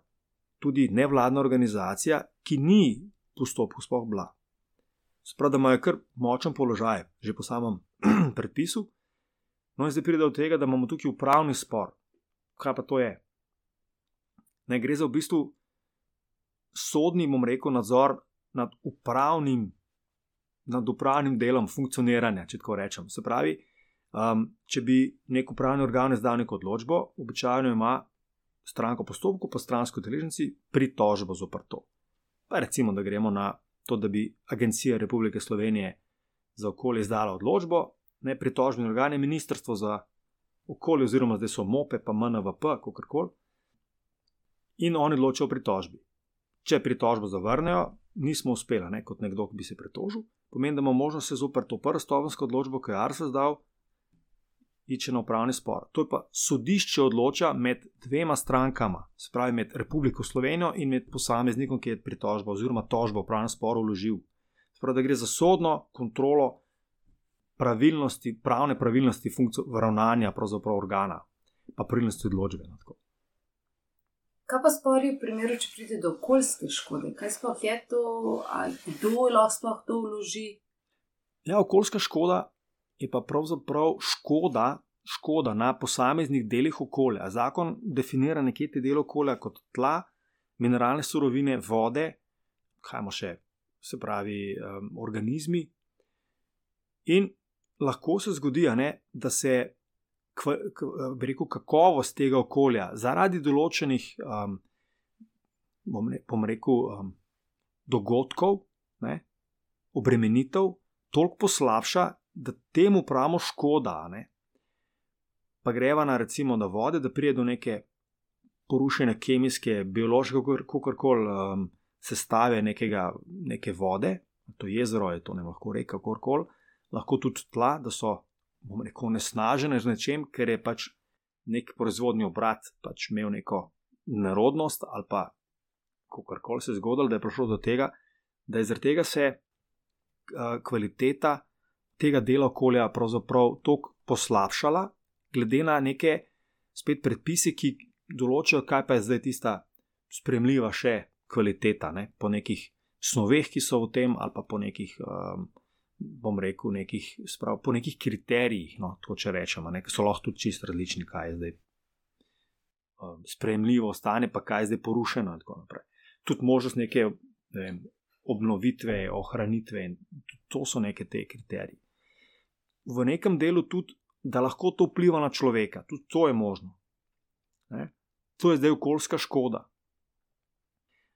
tudi nevladna organizacija, ki ni v postopku sploh bila. Sprav, da imajo kar močen položaj, že po samem [CLEARS THROAT] predpisu. No, in zdaj pride do tega, da imamo tukaj upravni spor. Kaj pa to je? Ne gre za v bistvu sodni, bom rekel, nadzor nad upravnim, nad upravnim delom funkcioniranja, če tako rečem. Se pravi, um, če bi nek upravni organ izdal neko odločbo, običajno ima stranko postopku, pa stransko deležnici pritožbo zopr to. Pa recimo, da gremo na to, da bi Agencija Republike Slovenije za okolje izdala odločbo, ne pritožbeni organ je Ministrstvo za okolje, oziroma zdaj so MOPE, pa MNVP, kako koli. In oni odločijo o pritožbi če pritožbo zavrnejo, nismo uspeli, ne, kot nekdo, ki bi se pritožil, pomeni, da imamo možnost se zoper to prvo stopensko odločbo, ki je Arsa zdal, ići na upravni spor. To je pa sodišče odloča med dvema strankama, se pravi med Republiko Slovenijo in med posameznikom, ki je pritožbo oziroma tožbo v upravnem sporu vložil. Spravi, da gre za sodno kontrolo pravilnosti, pravne pravilnosti ravnanja pravzaprav organa, pa pravilnosti odločbe. No, Kaj pa spori v primeru, če pride do okoljske škode? Kaj sploh je to, ali kdo lahko to vloži? Ja, okoljska škoda je pa pravzaprav škoda, škoda na posameznih delih okolja. Zakon definira nekje te dele okolja kot tla, mineralne surovine, vode, kajmo še, se pravi, um, organizmi. In lahko se zgodi, ne, da se rekel, kakovost tega okolja zaradi določenih, um, bom, ne, bom rekel, um, dogodkov, ne, obremenitev, toliko poslabša, da temu pravimo škoda. Ne. Pa greva na recimo na vode, da pride do neke porušene kemijske, biološke, kako koli um, sestave nekega, neke vode, to je jezero, je to ne lahko reka, kako koli, lahko tudi tla, da so bom rekel, nesnažene z nečem, ker je pač nek proizvodni obrat pač imel neko nerodnost ali pa kako koli se je zgodilo, da je prišlo do tega, da je zaradi tega se uh, kvaliteta tega dela okolja pravzaprav tako poslabšala, glede na neke spet predpise, ki določajo, kaj pa je zdaj tista spremljiva še kvaliteta, ne? po nekih snoveh, ki so v tem, ali pa po nekih. Um, bom rekel, nekih, sprav, po nekih kriterijih, no, to če rečemo, ki so lahko tudi čist različni, kaj je zdaj um, sprejemljivo stanje, pa kaj je zdaj porušeno. In tako naprej. Tudi možnost neke ne vem, obnovitve, ohranitve in to so neke te kriterije. V nekem delu tudi, da lahko to vpliva na človeka, tudi to je možno. Ne? To je zdaj okoljska škoda.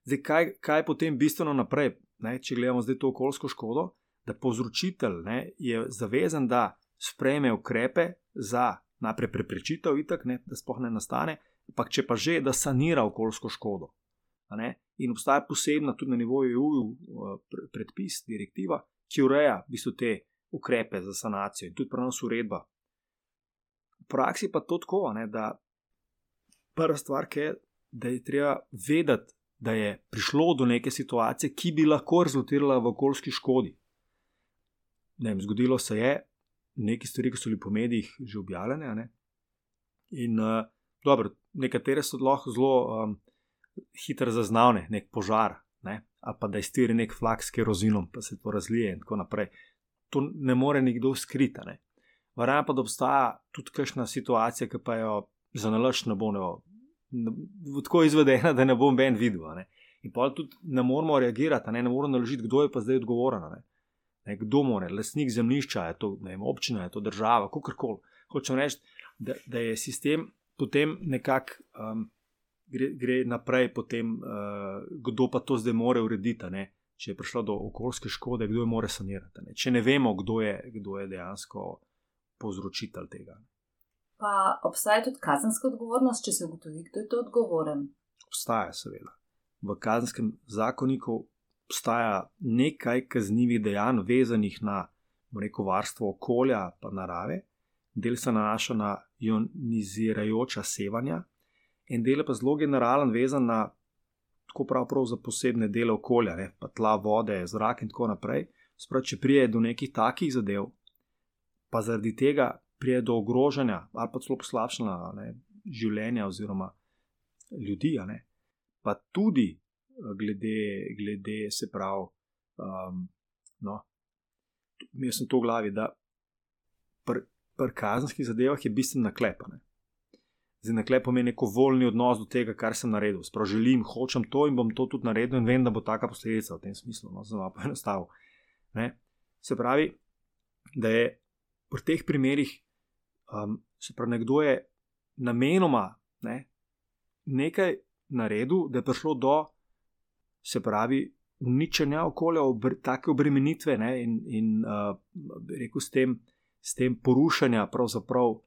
Zdaj, kaj, kaj je potem bistveno naprej, ne? če gledamo zdaj to okoljsko škodo? da povzročitelj ne, je zavezan, da sprejme ukrepe za najprej preprečitev, itak, ne, da sploh ne nastane, ampak če pa že, da sanira okoljsko škodo. In obstaja posebna tudi na nivoju EU eh, predpis, direktiva, ki ureja v bistvu te ukrepe za sanacijo in tudi prenos uredba. V praksi pa to tako, ne, da prva stvar je, da je treba vedeti, da je prišlo do neke situacije, ki bi lahko rezultirala v okoljski škodi ne vem, zgodilo se je, nekaj stvari, ki so bili po medijih že objavljene. Ne? In uh, dobro, nekatere so lahko zelo um, hitro zaznavne, nek požar, ne? ali pa da iztiri nek flak s kerozinom, pa se to razlije in tako naprej. To ne more nikdo skriti. Verjamem pa, da obstaja tudi kakšna situacija, ki pa jo za nalaž ne bo ne, tako izvedena, da ne bom ben videl. Ne? In pa tudi ne moramo reagirati, ne, ne moramo naložiti, kdo je pa zdaj odgovoren. Ne? ne, kdo more, lastnik zemljišča, je to vem, občina, je to država, kako koli. Hočem reči, da, da je sistem potem nekako um, gre, gre naprej, potem, uh, kdo pa to zdaj more urediti. Ne? Če je prišlo do okoljske škode, kdo jo more sanirati. Ne? Če ne vemo, kdo je, kdo je dejansko povzročitelj tega. Pa obstaja tudi kazenska odgovornost, če se ugotovi, kdo je to odgovoren. Obstaja, seveda. V kazenskem zakoniku obstaja nekaj kaznjivih dejanj, vezanih na rekel, varstvo okolja in narave, del se nanaša na ionizirajoča sevanja, en del pa zelo generalen, vezan na tako pravzaprav za posebne dele okolja, ne, pa tla, vode, zrak in tako naprej. Sprav, če prije do nekih takih zadev, pa zaradi tega prije do ogrožanja ali pa celo poslabšanja življenja oziroma ljudi, ne, pa tudi eh, glede, glede se pravi, um, no, mi smo to v glavi, da pri pr kazenskih zadevah je bistveno naklepane. Zdaj, naklep pomeni neko voljni odnos do tega, kar sem naredil. Sprav želim, hočem to in bom to tudi naredil, in vem, da bo taka posledica v tem smislu. No, zelo enostavno. Se pravi, da je v teh primerih, um, se pravi, nekdo je namenoma ne, nekaj naredil, da je prišlo do, se pravi, uničenja okolja, obr, take obremenitve ne, in, in uh, rekel s tem, s tem porušanja pravzaprav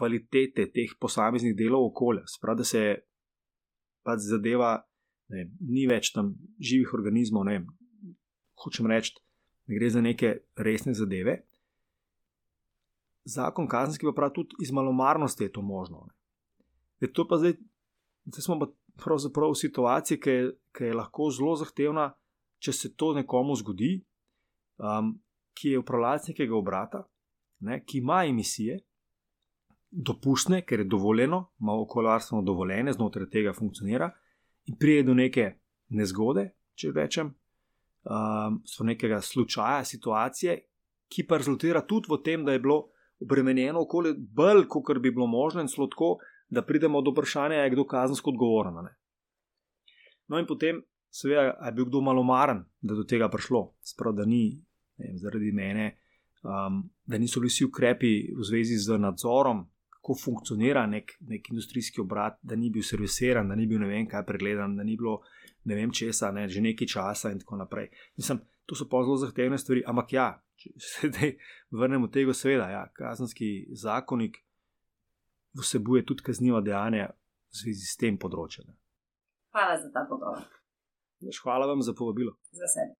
kvalitete teh posameznih delov okolja. Sprav, da se pač zadeva, ne, ni več tam živih organizmov, ne, hočem reči, ne gre za neke resne zadeve. Zakon kazenski pa pravi tudi iz malomarnosti je to možno. Je to pa zdaj, zdaj smo pa pravzaprav v situaciji, ki je, ki je lahko zelo zahtevna, če se to nekomu zgodi, um, ki je upravljalec nekega obrata, ne, ki ima emisije, dopustne, ker je dovoljeno, ima okoljarstveno dovoljenje, znotraj tega funkcionira, in pride do neke nezgode, če rečem, um, so nekega slučaja, situacije, ki pa rezultira tudi v tem, da je bilo obremenjeno okolje bolj, kot bi bilo možno, in slotko, da pridemo do vprašanja, je kdo kazensko odgovoren. Ne? No, in potem, seveda, je bil kdo malomaren, da do tega prišlo, sprav da ni vem, zaradi mene. Um, da niso bili vsi ukrepi v zvezi z nadzorom, kako funkcionira nek, nek industrijski obrat, da ni bil servisiran, da ni bil ne vem kaj pregledan, da ni bilo ne vem česa, ne, že nekaj časa in tako naprej. Mislim, to so pa zelo zahtevne stvari, ampak ja, če [LAUGHS] se zdaj vrnemo tega, seveda, ja, kazenski zakonik vsebuje tudi kazniva dejanja v zvezi s tem področjem. Hvala za ta pogovor. Hvala vam za povabilo. Z veseljem.